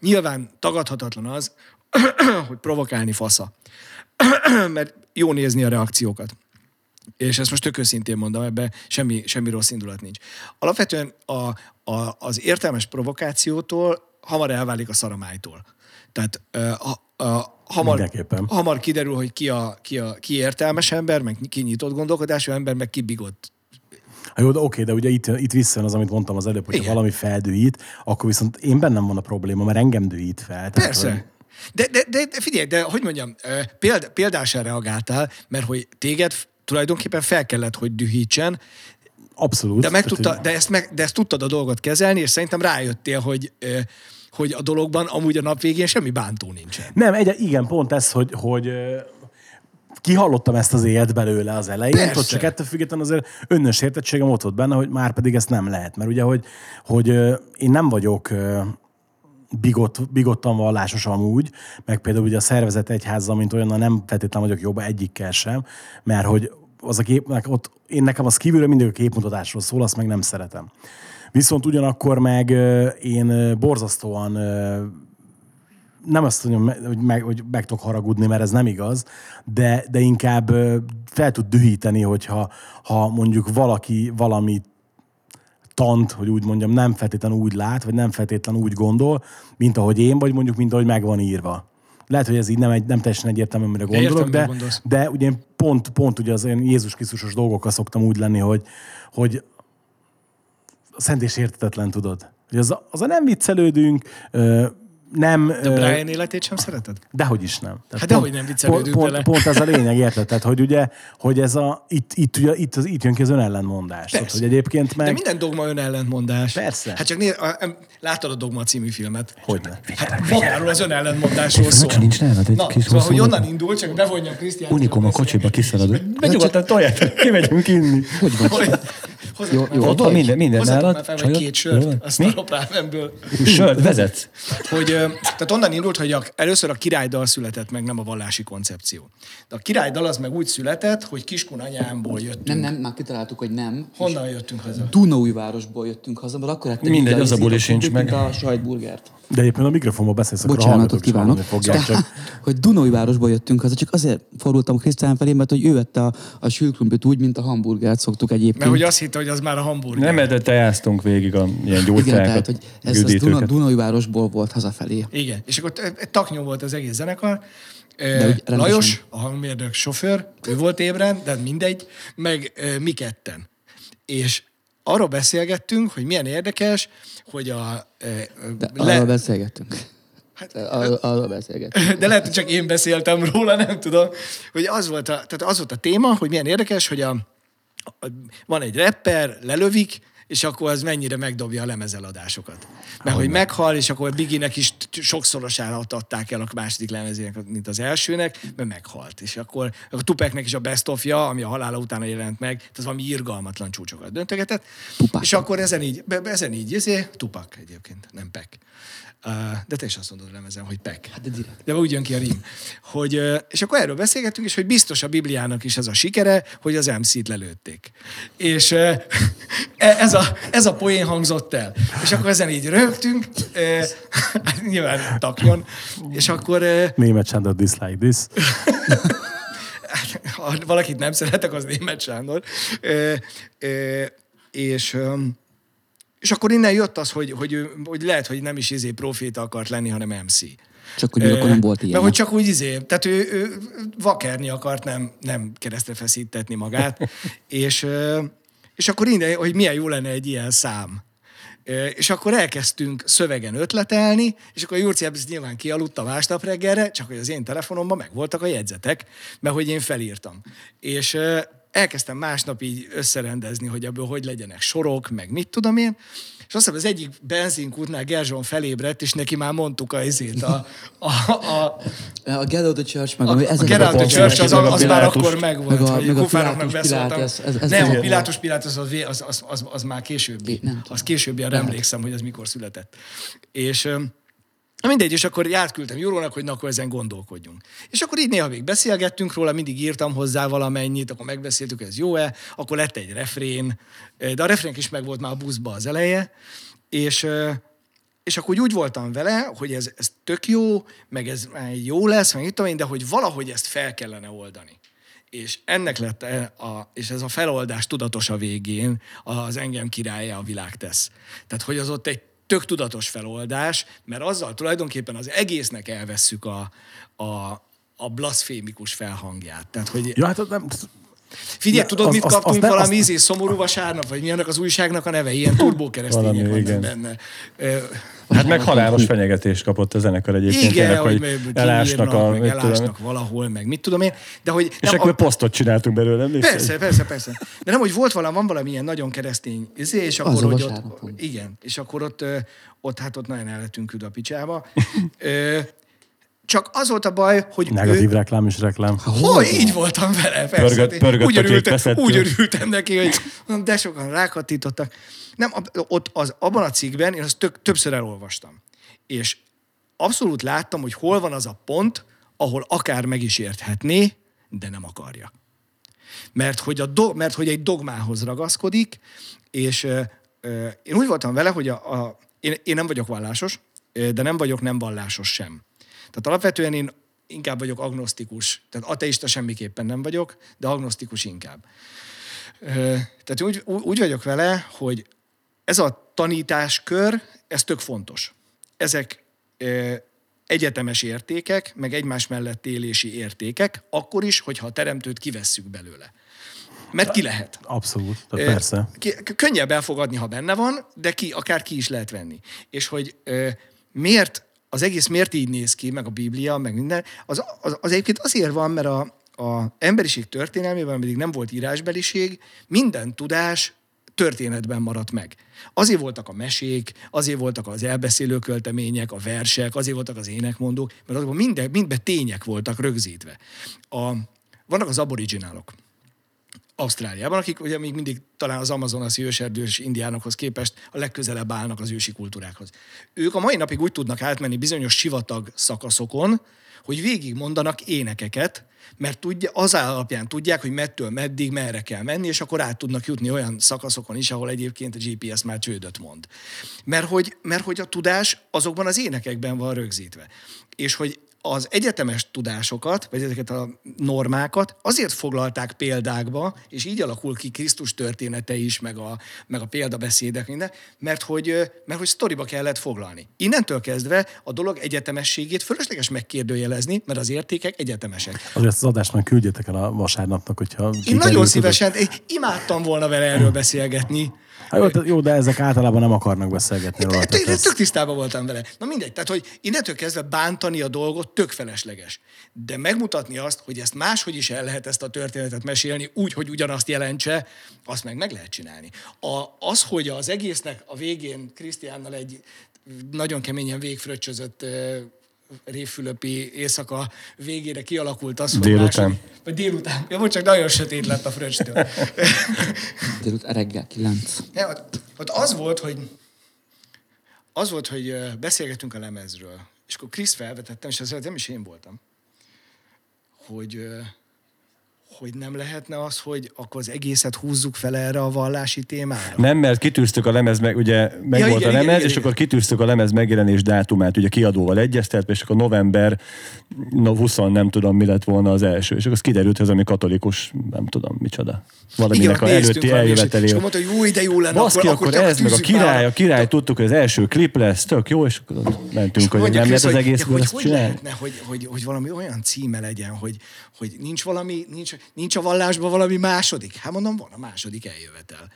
Nyilván tagadhatatlan az, hogy provokálni fasza. Mert jó nézni a reakciókat. És ezt most tök őszintén mondom, ebben semmi, semmi rossz indulat nincs. Alapvetően a, a, az értelmes provokációtól hamar elválik a szaramájtól. Tehát a, a, hamar, hamar kiderül, hogy ki, a, ki, a, ki értelmes ember, meg ki nyitott gondolkodású ember, meg ki bigott. Ha jó, de oké, de ugye itt, itt visszajön az, amit mondtam az előbb, hogy valami feldühít, akkor viszont én bennem van a probléma, mert engem dühít fel. Tehát, hogy- Persze. De, de, de, de figyelj, de hogy mondjam, péld, példásan reagáltál, mert hogy téged tulajdonképpen fel kellett, hogy dühítsen, Abszolút. de, meg Tehát, tudta, de, ezt meg, de ezt tudtad a dolgot kezelni, és szerintem rájöttél, hogy, hogy a dologban amúgy a nap végén semmi bántó nincsen. Nem, egy, igen, pont ez, hogy, hogy kihallottam ezt az élt belőle az elején, Persze. ott csak ettől függetlenül azért önnös értettségem ott volt benne, hogy már pedig ezt nem lehet. Mert ugye, hogy, hogy én nem vagyok bigott, bigottan vallásos amúgy, meg például ugye a szervezet egyházzal, mint olyan, nem feltétlenül vagyok jobb egyikkel sem, mert hogy az a kép, ott, én nekem az kívülről mindig a képmutatásról szól, azt meg nem szeretem. Viszont ugyanakkor meg én borzasztóan nem azt mondjam, hogy meg, hogy meg tudok haragudni, mert ez nem igaz, de, de inkább fel tud dühíteni, hogyha ha mondjuk valaki valami tant, hogy úgy mondjam, nem feltétlenül úgy lát, vagy nem feltétlenül úgy gondol, mint ahogy én, vagy mondjuk, mint ahogy meg van írva. Lehet, hogy ez így nem, egy, nem teljesen egyértelmű, amire gondolok, de, gondolsz. de ugye én pont, pont ugye az olyan Jézus Krisztusos dolgokkal szoktam úgy lenni, hogy, hogy szent és értetetlen tudod. Hogy az, az a nem viccelődünk, nem... De Brian életét sem szereted? Dehogy is nem. Tehát Hát dehogy nem viccelődünk pont, pont, pont, ez a lényeg, érted? Tehát, hogy ugye, hogy ez a, itt, itt, ugye, itt, az, itt jön ki az önellentmondás. Tehát, hogy egyébként meg... De minden dogma önellentmondás. Persze. Hát csak nézd, láttad a Dogma című filmet? Hogyne. Hát magáról az önellentmondásról szól. nincs nálad egy Na, kis szóval, hogy onnan indul, csak bevonja a Krisztián. Unikum a kocsiba kiszalad. Nyugodtan toját, kimegyünk inni. Hogy van? Jó, jó, ott van minden, minden már nálad. fel, vagy Csajod? két sört, azt a. Sört, vezetsz? hogy, ö, tehát onnan indult, hogy a, először a királydal született meg, nem a vallási koncepció. De a királydal az meg úgy született, hogy Kiskun anyámból jöttünk. Nem, nem, már kitaláltuk, hogy nem. Honnan jöttünk haza? Dunaújvárosból jöttünk haza, mert akkor ettük Mindegy, az a buli izét, sincs meg. a sajtburgert. De éppen a mikrofonba beszélsz, akkor Bocsánatot kívánok. fogják. Csak hogy Dunaújvárosból jöttünk haza, csak azért fordultam Krisztián felé, mert hogy ő vette a, a sülkrumplit úgy, mint a hamburgert szoktuk egyébként. Mert hogy azt hitte, hogy az már a hamburger. Nem, de tejáztunk végig a ilyen Igen, tehát, gyógyszereket, hogy ez az Duna. Dunaújvárosból volt hazafelé. Igen, és akkor taknyó volt az egész zenekar. De. Lajos, a hangmérnök sofőr, ő volt ébren, de mindegy, meg mi ketten. És arról beszélgettünk, hogy milyen érdekes, hogy a... ö, De arról beszélgettünk. Hát- Arról, arról beszélgettünk. de lehet, hogy csak én beszéltem róla, nem tudom, hogy az volt a, tehát az volt a téma, hogy milyen érdekes, hogy a, a van egy rapper, lelövik, és akkor az mennyire megdobja a lemezeladásokat. Mert hogy meghal, és akkor Biginek is sokszorosára adták el a második lemezének, mint az elsőnek, mert meghalt. És akkor a Tupeknek is a best ofja, ami a halála utána jelent meg, tehát valami irgalmatlan csúcsokat döntögetett. Tupac. És akkor ezen így, ezen így, ezé, Tupak egyébként, nem Pek. De te is azt mondod a lemezen, hogy Pek. Hát de direkt. De úgy jön ki a rím. Hogy, és akkor erről beszélgettünk, és hogy biztos a Bibliának is ez a sikere, hogy az MC-t lelőtték. És e- ez a, ez a poén hangzott el. És akkor ezen így rögtünk, ö, nyilván takjon, és akkor Német Sándor dislike this. ha valakit nem szeretek, az német Sándor. És, és akkor innen jött az, hogy, hogy, ő- hogy lehet, hogy nem is izé proféta akart lenni, hanem MC. Csak hogy akkor nem volt ilyen. Mert hogy csak úgy izé, tehát ő, ő vakerni akart, nem, nem keresztre feszítetni magát. és, és akkor innen, hogy milyen jó lenne egy ilyen szám. És akkor elkezdtünk szövegen ötletelni, és akkor Jurci ezt nyilván kialudta másnap reggelre, csak hogy az én telefonomban meg voltak a jegyzetek, mert hogy én felírtam. És elkezdtem másnap így összerendezni, hogy ebből hogy legyenek sorok, meg mit tudom én, és azt hiszem az egyik benzinkútnál Gerzson felébredt, és neki már mondtuk a izét, a, a, a, A Get Out the Church, meg a, a, a Get Out the Church az, meg a az már akkor megvolt, meg a- hogy meg a kufároknak beszóltam. Ez- ez- nem, a Pilátus Pilátus az, az, az, az, az, az már későbbi. Nem tudom. Az későbbi, arra emlékszem, hogy az mikor született. És Na mindegy, és akkor átküldtem Jórónak, hogy na, akkor ezen gondolkodjunk. És akkor így néha még beszélgettünk róla, mindig írtam hozzá valamennyit, akkor megbeszéltük, ez jó-e, akkor lett egy refrén, de a refrén is megvolt már a buszba az eleje, és, és akkor úgy voltam vele, hogy ez, ez tök jó, meg ez jó lesz, meg tudom én, de hogy valahogy ezt fel kellene oldani. És ennek lett, e- a, és ez a feloldás tudatos a végén, az engem királya a világ tesz. Tehát, hogy az ott egy tök tudatos feloldás, mert azzal tulajdonképpen az egésznek elvesszük a, a, a blaszfémikus felhangját. Tehát, hogy Ja, hát nem, Figyelj, tudod, az- mit az- kaptunk azt ne- valami izé, szomorú vasárnap, vagy mi annak az újságnak a neve? Ilyen turbókeresztények vannak benne. Hát meg halálos fenyegetést kapott a zenekar egyébként. Igen, tényleg, hogy, hogy elásnak a... meg elásnak valahol, meg mit tudom én. De hogy És nem, akkor a, posztot csináltunk belőle, emlékszel? persze, persze, persze. De nem, hogy volt valami, van valami ilyen nagyon keresztény, izé, és akkor, Az hogy ott, igen, és akkor ott, ott hát ott nagyon el lettünk küld a picsába. Csak az volt a baj, hogy negatív ő, reklám is reklám. hogy így voltam vele, persze. Pörgött- pörgött úgy, örültem, úgy örültem neki, hogy de sokan rákattítottak. Nem, ott az, abban a cikkben én azt tök, többször elolvastam. És abszolút láttam, hogy hol van az a pont, ahol akár meg is érthetné, de nem akarja. Mert hogy, a do, mert hogy egy dogmához ragaszkodik, és ö, ö, én úgy voltam vele, hogy a, a, én, én nem vagyok vallásos, de nem vagyok nem vallásos sem. Tehát alapvetően én inkább vagyok agnosztikus. Tehát ateista semmiképpen nem vagyok, de agnosztikus inkább. Tehát úgy, úgy vagyok vele, hogy ez a tanításkör, ez tök fontos. Ezek egyetemes értékek, meg egymás mellett élési értékek, akkor is, hogyha a teremtőt kivesszük belőle. Mert ki lehet. Abszolút, tehát persze. Ki, könnyebb elfogadni, ha benne van, de ki, akár ki is lehet venni. És hogy miért, az egész miért így néz ki, meg a Biblia, meg minden, az, az, az egyébként azért van, mert a, a emberiség történelmében, pedig nem volt írásbeliség, minden tudás történetben maradt meg. Azért voltak a mesék, azért voltak az elbeszélő költemények, a versek, azért voltak az énekmondók, mert azokban minden, mindben tények voltak rögzítve. A, vannak az aboriginálok. Ausztráliában, akik ugye még mindig talán az amazonasi őserdős indiánokhoz képest a legközelebb állnak az ősi kultúrákhoz. Ők a mai napig úgy tudnak átmenni bizonyos sivatag szakaszokon, hogy végig mondanak énekeket, mert tudja, az alapján tudják, hogy mettől meddig, merre kell menni, és akkor át tudnak jutni olyan szakaszokon is, ahol egyébként a GPS már csődöt mond. Mert hogy, mert hogy a tudás azokban az énekekben van rögzítve. És hogy az egyetemes tudásokat, vagy ezeket a normákat azért foglalták példákba, és így alakul ki Krisztus története is, meg a, meg a példabeszédek, minden, mert hogy, mert hogy sztoriba kellett foglalni. Innentől kezdve a dolog egyetemességét fölösleges megkérdőjelezni, mert az értékek egyetemesek. Azért ezt az adást már küldjetek el a vasárnapnak, hogyha Én nagyon szívesen, én imádtam volna vele erről beszélgetni, Hát jó, de- jó, de ezek általában nem akarnak beszélgetni róla. Ez- tök tisztában voltam vele. Na mindegy, tehát hogy innentől kezdve bántani a dolgot tök felesleges. De megmutatni azt, hogy ezt máshogy is el lehet ezt a történetet mesélni, úgy, hogy ugyanazt jelentse, azt meg meg lehet csinálni. A, az, hogy az egésznek a végén Krisztiánnal egy nagyon keményen végfröccsözött révfülöpi éjszaka végére kialakult az, hogy Délután. második- vagy délután. Ja, most csak nagyon sötét lett a fröccstől. Délután reggel kilenc. Ne, ott, ott az volt, hogy az volt, hogy beszélgetünk a lemezről, és akkor Krisz felvetettem, és az nem is én voltam, hogy, hogy nem lehetne az, hogy akkor az egészet húzzuk fel erre a vallási témára. Nem, mert kitűztük a lemez, meg, ugye meg Ja, volt igen, a lemez, igen, igen, és igen. akkor kitűztük a lemez megjelenés dátumát, ugye kiadóval egyeztetve, és akkor november no, 20 nem tudom mi lett volna az első. És akkor az kiderült, hogy ez ami katolikus, nem tudom micsoda. Valaminek a néztünk előtti valami, és-. És akkor mondta, hogy jó, de jó lenne, Baszki, akkor, csak ez, meg a király, már. a király, tudtuk, hogy az első klip lesz, tök jó, és akkor mentünk, hogy Mondja nem lehet az hogy- egész hogy, hogy lehetne, hogy, hogy, hogy, valami olyan címe legyen, hogy, hogy nincs valami, nincs, nincs a vallásban valami második. Hát mondom, van a második eljövetel.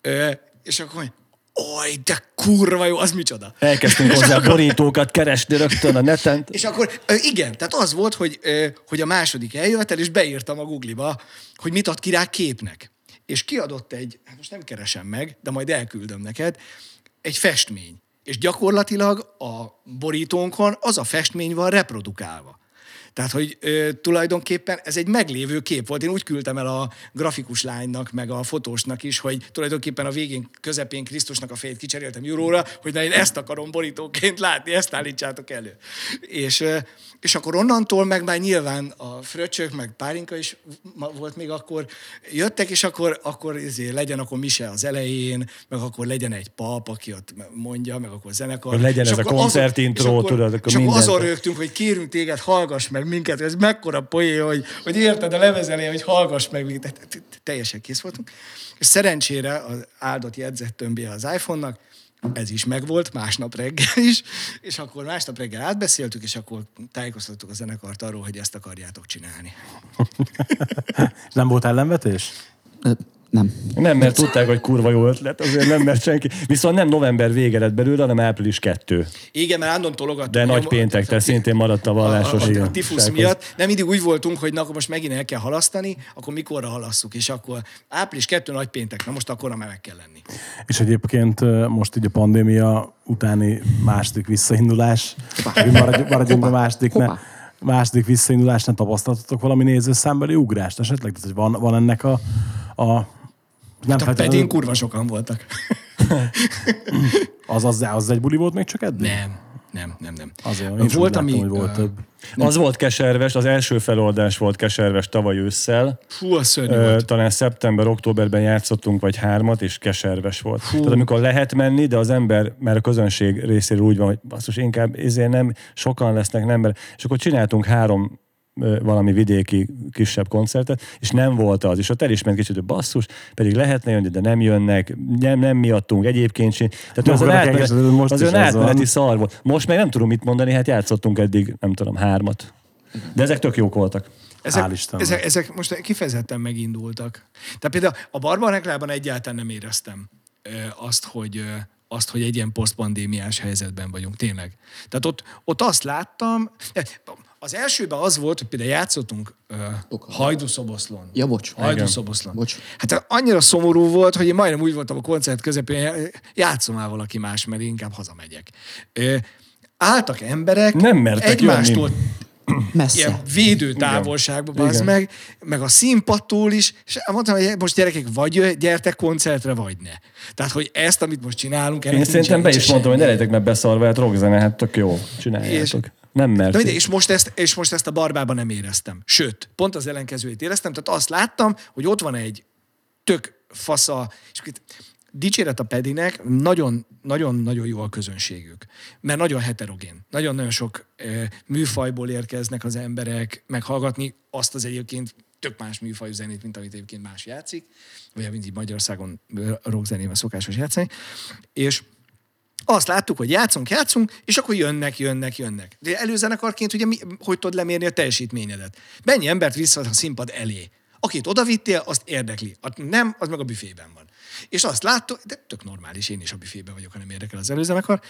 Ö, és akkor mondja, Oj, de kurva jó, az micsoda. Elkezdtünk hozzá borítókat keresni rögtön a neten. És akkor igen, tehát az volt, hogy, hogy a második eljövetel, és beírtam a Google-ba, hogy mit ad ki rá képnek. És kiadott egy, hát most nem keresem meg, de majd elküldöm neked, egy festmény. És gyakorlatilag a borítónkon az a festmény van reprodukálva. Tehát, hogy ö, tulajdonképpen ez egy meglévő kép volt. Én úgy küldtem el a grafikus lánynak, meg a fotósnak is, hogy tulajdonképpen a végén, közepén Krisztusnak a fejét kicseréltem Juróra, hogy na én ezt akarom borítóként látni, ezt állítsátok elő. És, ö, és akkor onnantól meg már nyilván a fröccsök, meg Pálinka is volt még akkor, jöttek, és akkor, akkor ezért legyen akkor mise az elején, meg akkor legyen egy pap, aki ott mondja, meg akkor zenekar. Legyen És ez a akkor és akkor- tudod, akkor És akkor azon rögtünk, hogy kérünk téged, hallgass meg minket, ez mekkora poén, hogy, hogy érted a levezelé, hogy hallgass meg minket. Te- te- te- Teljesen kész voltunk. És szerencsére az áldott jegyzettömbje az iPhone-nak, ez is megvolt, másnap reggel is, és akkor másnap reggel átbeszéltük, és akkor tájékoztattuk a zenekart arról, hogy ezt akarjátok csinálni. Nem volt ellenvetés? Nem. Nem, mert tudták, hogy kurva jó ötlet, azért nem, mert senki. Viszont nem november vége lett belőle, hanem április 2. Igen, mert állandóan tologattuk. De nagy a- péntek, tehát szintén maradt a a, vallásos. a, a, a igen, tifusz miatt. Nem mindig úgy voltunk, hogy na, akkor most megint el kell halasztani, akkor mikorra halasszuk, és akkor április 2 nagy péntek, na most akkor meg kell lenni. És egyébként most így a pandémia utáni második visszaindulás, maradjunk, maradjunk a másodiknál, második visszaindulásnál tapasztaltatok valami nézőszámbeli ugrást esetleg? Tehát, hogy van, van ennek a, a nem Hát a pedén kurva sokan voltak. az, az, az egy buli volt még csak eddig? Nem, nem, nem, nem. Azért, én volt, volt, ami... láttam, hogy volt ö, több. Az volt keserves, az első feloldás volt keserves tavaly ősszel. Fú, az szörnyű Ö, volt. talán szeptember-októberben játszottunk, vagy hármat, és keserves volt. Fú. Tehát amikor lehet menni, de az ember, mert a közönség részéről úgy van, hogy basszus, inkább ezért nem, sokan lesznek, nem, mert... És akkor csináltunk három valami vidéki kisebb koncertet, és nem volt az. És ott el is ment kicsit, hogy basszus, pedig lehetne jönni, de nem jönnek, nem, nem miattunk, egyébként sem. Tehát Nem az, átmenet, most az olyan átmeneti szar volt. Most meg nem tudom mit mondani, hát játszottunk eddig, nem tudom, hármat. De ezek tök jók voltak. Ezek, ezek, ezek most kifejezetten megindultak. Tehát például a Barbareklában egyáltalán nem éreztem ö, azt, hogy ö, azt, hogy egy ilyen posztpandémiás helyzetben vagyunk, tényleg. Tehát ott, ott azt láttam, az elsőben az volt, hogy például játszottunk uh. Hajdúszoboszlón. Ja, bocs. Hajdúszoboszlón. Bocs. Hát annyira szomorú volt, hogy én majdnem úgy voltam a koncert közepén, játszom már valaki más, mert inkább hazamegyek. Ö, álltak emberek, Nem mertek egymástól Messze. ilyen védő távolságban, Igen. meg, meg a színpadtól is, és mondtam, hogy most gyerekek, vagy gyertek koncertre, vagy ne. Tehát, hogy ezt, amit most csinálunk, Én szerintem be is mondtam, hogy ne legyetek meg beszarva, hát rockzene, hát tök jó, csináljátok. Nem mert. mindegy, és most, ezt, és most ezt a barbában nem éreztem. Sőt, pont az ellenkezőjét éreztem, tehát azt láttam, hogy ott van egy tök fasza, és dicséret a Pedinek, nagyon, nagyon, nagyon jó a közönségük. Mert nagyon heterogén. Nagyon-nagyon sok e, műfajból érkeznek az emberek meghallgatni azt az egyébként tök más műfajú zenét, mint amit egyébként más játszik, vagy mint így Magyarországon rockzenével szokásos játszani. És azt láttuk, hogy játszunk, játszunk, és akkor jönnek, jönnek, jönnek. De előzenekarként ugye mi, hogy tudod lemérni a teljesítményedet? Mennyi embert vissza a színpad elé? Akit odavittél, azt érdekli. A nem, az meg a büfében van. És azt láttuk, de tök normális, én is a büfében vagyok, ha nem érdekel az előzenekar,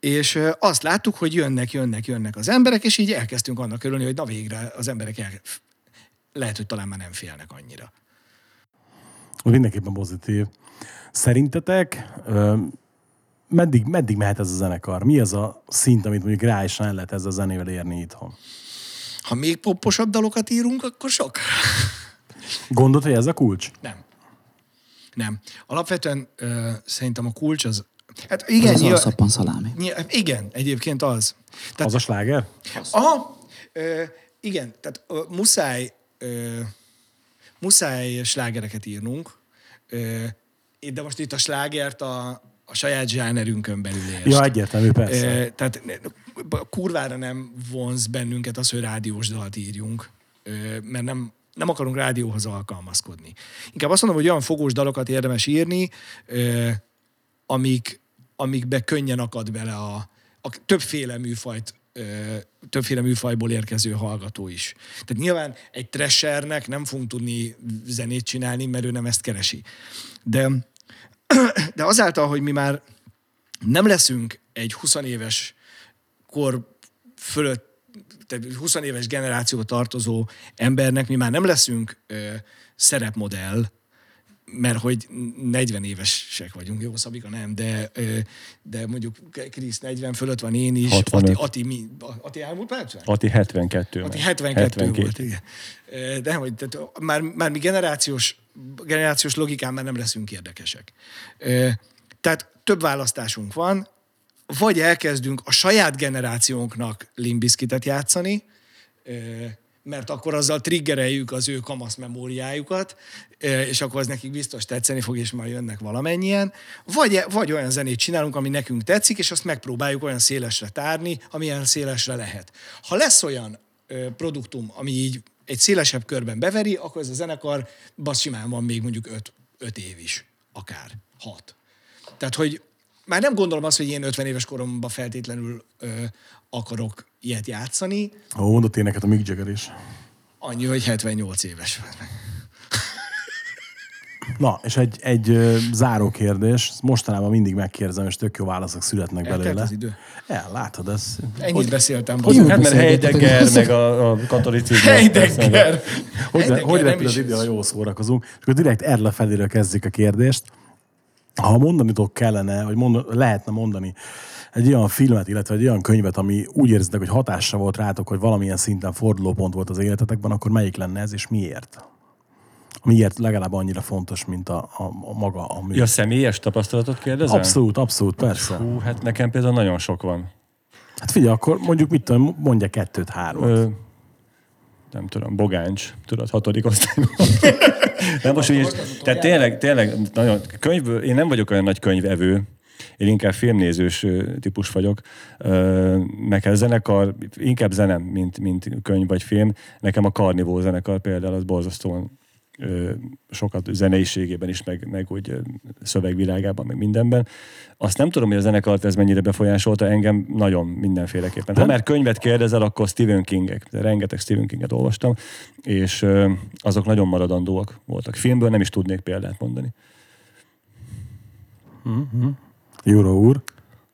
és azt láttuk, hogy jönnek, jönnek, jönnek az emberek, és így elkezdtünk annak örülni, hogy na végre az emberek el, lehet, hogy talán már nem félnek annyira. Mindenképpen pozitív. Szerintetek meddig, meddig mehet ez a zenekar? Mi az a szint, amit mondjuk reálisan el lehet ezzel a zenével érni itthon? Ha még poposabb dalokat írunk, akkor sok. Gondolod, hogy ez a kulcs? Nem. Nem. Alapvetően ö, szerintem a kulcs az... Hát igen, Ez a nyilván- szappan szalámi. nyilván- igen, egyébként az. Tehát, Az a sláger? Aha, ö, igen, tehát ö, muszáj, ö, muszáj slágereket írnunk, ö, de most itt a slágert a, a saját zsánerünkön belül értsd. Ja, egyértelmű, persze. Tehát kurvára nem vonz bennünket az, hogy rádiós dalt írjunk, mert nem, nem akarunk rádióhoz alkalmazkodni. Inkább azt mondom, hogy olyan fogós dalokat érdemes írni, amik, amikbe könnyen akad bele a, a többféle műfajt többféle műfajból érkező hallgató is. Tehát nyilván egy trashernek nem fogunk tudni zenét csinálni, mert ő nem ezt keresi. De, de azáltal, hogy mi már nem leszünk egy 20 éves kor fölött, tehát 20 éves generációba tartozó embernek, mi már nem leszünk ö, szerepmodell, mert hogy 40 évesek vagyunk, jó, Szabika nem, de, de mondjuk Krisz 40 fölött van én is, 65. Ati, Ati, mi, Ati elmúlt percben? Ati 72. Ati meg. 72 volt, igen. De hogy, tehát már, már mi generációs, generációs logikán már nem leszünk érdekesek. Tehát több választásunk van, vagy elkezdünk a saját generációnknak limbiskitet játszani, mert akkor azzal triggereljük az ő kamasz memóriájukat, és akkor az nekik biztos tetszeni fog, és majd jönnek valamennyien. Vagy, vagy olyan zenét csinálunk, ami nekünk tetszik, és azt megpróbáljuk olyan szélesre tárni, amilyen szélesre lehet. Ha lesz olyan produktum, ami így egy szélesebb körben beveri, akkor ez a zenekar basz simán van még mondjuk öt, öt év is, akár hat. Tehát, hogy már nem gondolom azt, hogy én 50 éves koromban feltétlenül ö, akarok ilyet játszani, Ó, mondott én neked a Mick Jagger is. annyi, hogy 78 éves. Na, és egy, egy ö, záró kérdés. Ezt Mostanában mindig megkérdezem, és tök jó válaszok születnek Eltelt belőle. az idő. El, látod, ez... Ennyit beszéltem. Hogy, Hogy, hát mert Heidegger, hogy- meg a, a katolicizmus. Heidegger! Hogy, Heidegger hogy nem repül az idő, ha jól szórakozunk. És akkor direkt erre feléről kezdjük a kérdést. Ha mondanitok kellene, vagy mond, lehetne mondani egy olyan filmet, illetve egy olyan könyvet, ami úgy érzitek, hogy hatással volt rátok, hogy valamilyen szinten fordulópont volt az életetekben, akkor melyik lenne ez, és miért? Miért legalább annyira fontos, mint a, a, a maga a mű? Ja, személyes tapasztalatot kérdezem? Abszolút, abszolút, persze. Hú, hát nekem például nagyon sok van. Hát figyelj, akkor mondjuk mit tudom, mondja kettőt, három. Ö, nem tudom, Bogáncs, tudod, hatodik osztályban. nem most úgy, tehát tényleg, tényleg, nagyon, könyv, én nem vagyok olyan nagy könyvevő, én inkább filmnézős típus vagyok, a zenekar, inkább zenem, mint, mint könyv vagy film. Nekem a Carnivó zenekar például az borzasztóan sokat zeneiségében is, meg, meg úgy szövegvilágában, meg mindenben. Azt nem tudom, hogy a zenekart ez mennyire befolyásolta engem nagyon mindenféleképpen. Ha már könyvet kérdezel, akkor Stephen Kingek. Rengeteg Stephen Kinget olvastam, és azok nagyon maradandóak voltak. Filmből nem is tudnék példát mondani. Juró úr.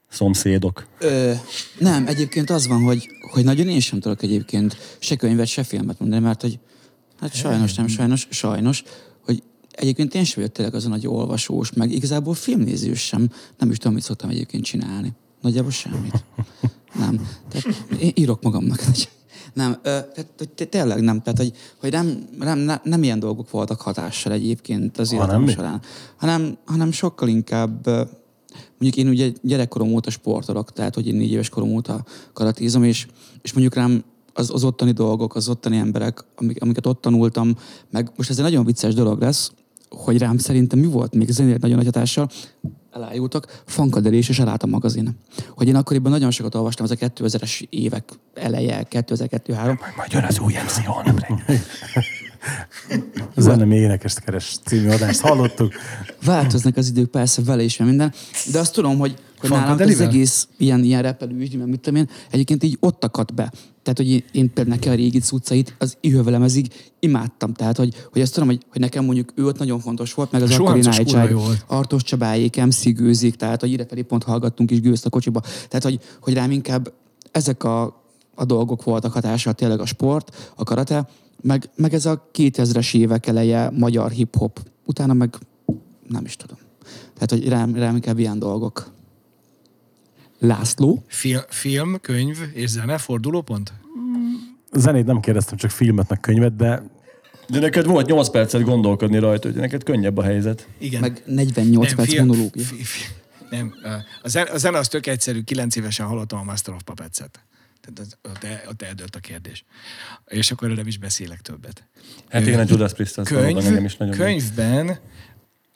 Szomszédok. Ö, nem, egyébként az van, hogy, hogy nagyon én sem tudok egyébként se könyvet, se filmet mondani, mert hogy hát sajnos, nem sajnos, sajnos, hogy egyébként én sem vagyok tényleg az a nagy olvasós, meg igazából filmnézős sem, nem is tudom, mit szoktam egyébként csinálni. Nagyjából semmit. Nem. Tehát én írok magamnak. Nem, ö, tehát hogy té- tényleg nem, tehát hogy, hogy nem, nem, nem, nem ilyen dolgok voltak hatással egyébként az életem során, hanem, hanem sokkal inkább ö, mondjuk én ugye gyerekkorom óta sportolok, tehát hogy én négy éves korom óta karatézom, és, és mondjuk rám az, az ottani dolgok, az ottani emberek, amik, amiket ott tanultam, meg most ez egy nagyon vicces dolog lesz, hogy rám szerintem mi volt még zenére nagyon nagy hatással, elájultak, Fankaderés és Eláta magazin. Hogy én akkoriban nagyon sokat olvastam, ez a 2000-es évek eleje, 2002-3. Majd jön az új MC holnap Zene még énekest keres című adást hallottuk. Változnak az idők, persze vele is, minden, de azt tudom, hogy, hogy nálam az egész ilyen, ilyen repelő ügy, meg mit tudom én, egyébként így ott akadt be. Tehát, hogy én, én például nekem a régi cuccait az ihővelemezig imádtam. Tehát, hogy, hogy azt tudom, hogy, hogy nekem mondjuk ő ott nagyon fontos volt, meg az akkori volt. Artos Csabáék, MC Gőzik, tehát, hogy idefelé pont hallgattunk is gőzt a kocsiba. Tehát, hogy, hogy rám inkább ezek a, a dolgok voltak hatással tényleg a sport, a karate, meg, meg ez a 2000-es évek eleje magyar hip-hop. Utána meg nem is tudom. Tehát, hogy rám, rám inkább ilyen dolgok. László? Film, film, könyv és zene, fordulópont? Zenét nem kérdeztem, csak filmet, meg könyvet, de De neked volt 8 percet gondolkodni rajta, hogy neked könnyebb a helyzet. Igen. Meg 48 perc film- monológia. fi- fi- Nem, a zene, a zene az tök egyszerű, kilenc évesen hallottam a Master of Puppets-et. Tehát az, ott, el, ott eldőlt a kérdés. És akkor nem is beszélek többet. Hát igen, a Judas Priest az Könyv, engem is nagyon... könyvben,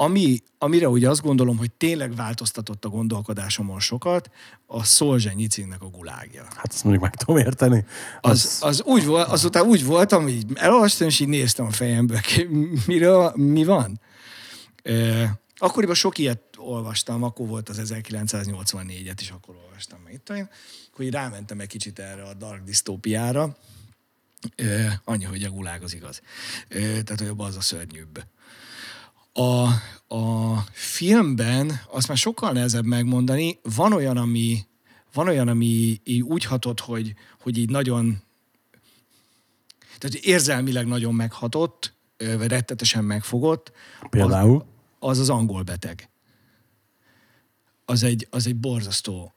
ami, amire ugye azt gondolom, hogy tényleg változtatott a gondolkodásomon sokat, a Szolzsenyicinek a gulágja. hát azt mondjuk meg tudom érteni. Az, az úgy volt, azután úgy voltam, hogy elolvastam, és így néztem a fejembe, ki- miről, mi van. E, akkoriban sok ilyet olvastam, akkor volt az 1984-et is, akkor olvastam meg itt, akkor így rámentem egy kicsit erre a dark disztópiára, annyi, hogy a gulág az igaz. Tehát, hogy az a szörnyűbb. A, a filmben azt már sokkal nehezebb megmondani, van olyan, ami, van olyan, ami így úgy hatott, hogy, hogy így nagyon, tehát érzelmileg nagyon meghatott, vagy rettetesen megfogott, Például. az az angol beteg. Az egy, az egy borzasztó,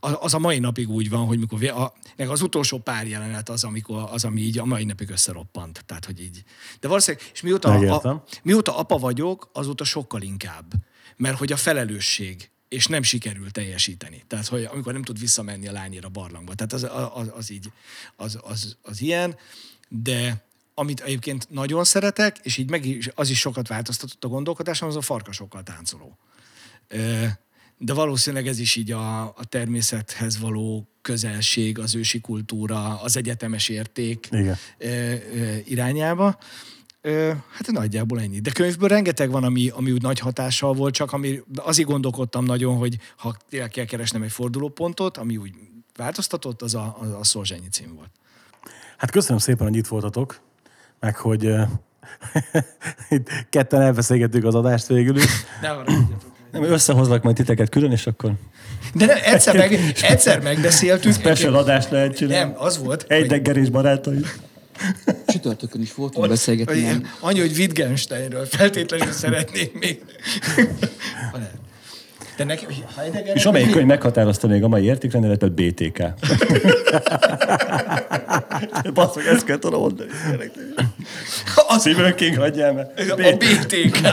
az a mai napig úgy van, hogy mikor, a, meg az utolsó pár jelenet az, amikor, az, ami így a mai napig összeroppant. Tehát, hogy így. De valószínűleg, és mióta, Megértem. a, mióta apa vagyok, azóta sokkal inkább. Mert hogy a felelősség, és nem sikerül teljesíteni. Tehát, hogy amikor nem tud visszamenni a lányéra a barlangba. Tehát az, az, az így, az, az, az ilyen, de amit egyébként nagyon szeretek, és így meg is, az is sokat változtatott a gondolkodásom, az a farkasokkal táncoló. De valószínűleg ez is így a, a természethez való közelség, az ősi kultúra, az egyetemes érték Igen. ö, ö, irányába. Ö, Hát nagyjából ennyi. De könyvből rengeteg van, ami, ami úgy nagy hatással volt, csak ami azért gondolkodtam nagyon, hogy ha tényleg kell keresnem egy fordulópontot, ami úgy változtatott, az a, az a Szolzsenyi cím volt. Hát köszönöm szépen, hogy itt voltatok, meg hogy uh, ketten elbeszélgettük az adást végül is. Ne. Nem, összehozlak majd titeket külön, és akkor De nem, egyszer, meg, egyszer megbeszéltük. special adást lehet csinálni. Nem, az volt, Egy hogy- deggerés barátai. Csütörtökön is voltunk beszélgetni. hogy ilyen- annyi, hogy Wittgensteinről feltétlenül szeretnék még. De neki, Heidegger... És amelyik könyv meghatározta még a mai értékrendeletet, BTK. Basz, hogy ezt kell tudom mondani. Az, Stephen King, hagyjál meg. a BTK.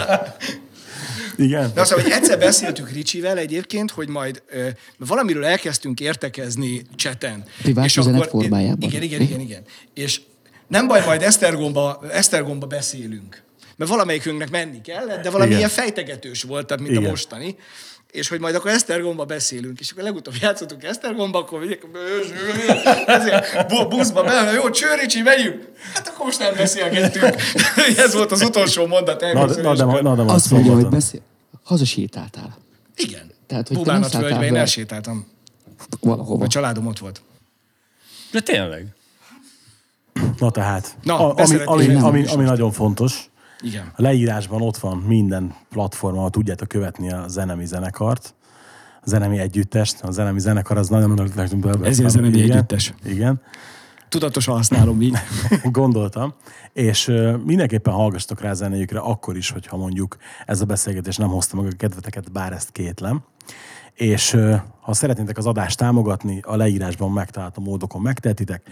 Igen. De azt hogy egyszer beszéltük Ricsivel egyébként, hogy majd ö, valamiről elkezdtünk értekezni cseten. Privát üzenet formájában. Igen, igen, igen, igen. És nem baj, majd Esztergomba, Esztergomba beszélünk. Mert valamelyikünknek menni kellett, de valami Igen. ilyen fejtegetős volt, tehát mint Igen. a mostani. És hogy majd akkor Esztergomba beszélünk. És akkor legutóbb játszottunk Esztergomba, akkor vigyek, buszba be, na jó, Csőricsi, megyünk. Hát akkor most nem beszélgettünk. Ez volt az utolsó mondat. Na, na, de, na, de Azt mondja, hogy beszél... Hazasétáltál Igen. Tehát, hogy nem szálltál völgybe, én elsétáltam. valahova. A családom ott volt. De tényleg. Na tehát, Na, a, ami, ami, ami, ami nagyon fontos, Igen. a leírásban ott van minden platform, ahol tudjátok követni a zenemi zenekart, a zenemi együttest, a zenemi zenekar az nagyon... Ezért zenemi Igen, együttes. Igen. Tudatosan használom így. Gondoltam. És mindenképpen hallgassatok rá zenéjükre akkor is, hogyha mondjuk ez a beszélgetés nem hozta meg a kedveteket, bár ezt kétlem. És ha szeretnétek az adást támogatni, a leírásban megtalálható módokon megtehetitek.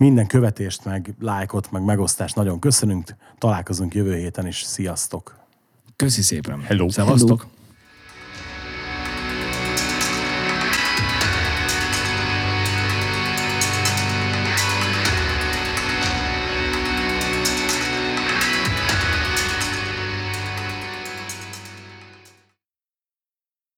Minden követést, meg lájkot, meg megosztást nagyon köszönünk. Találkozunk jövő héten is. Sziasztok! Köszi szépen. Hello. Szevasztok. Hello.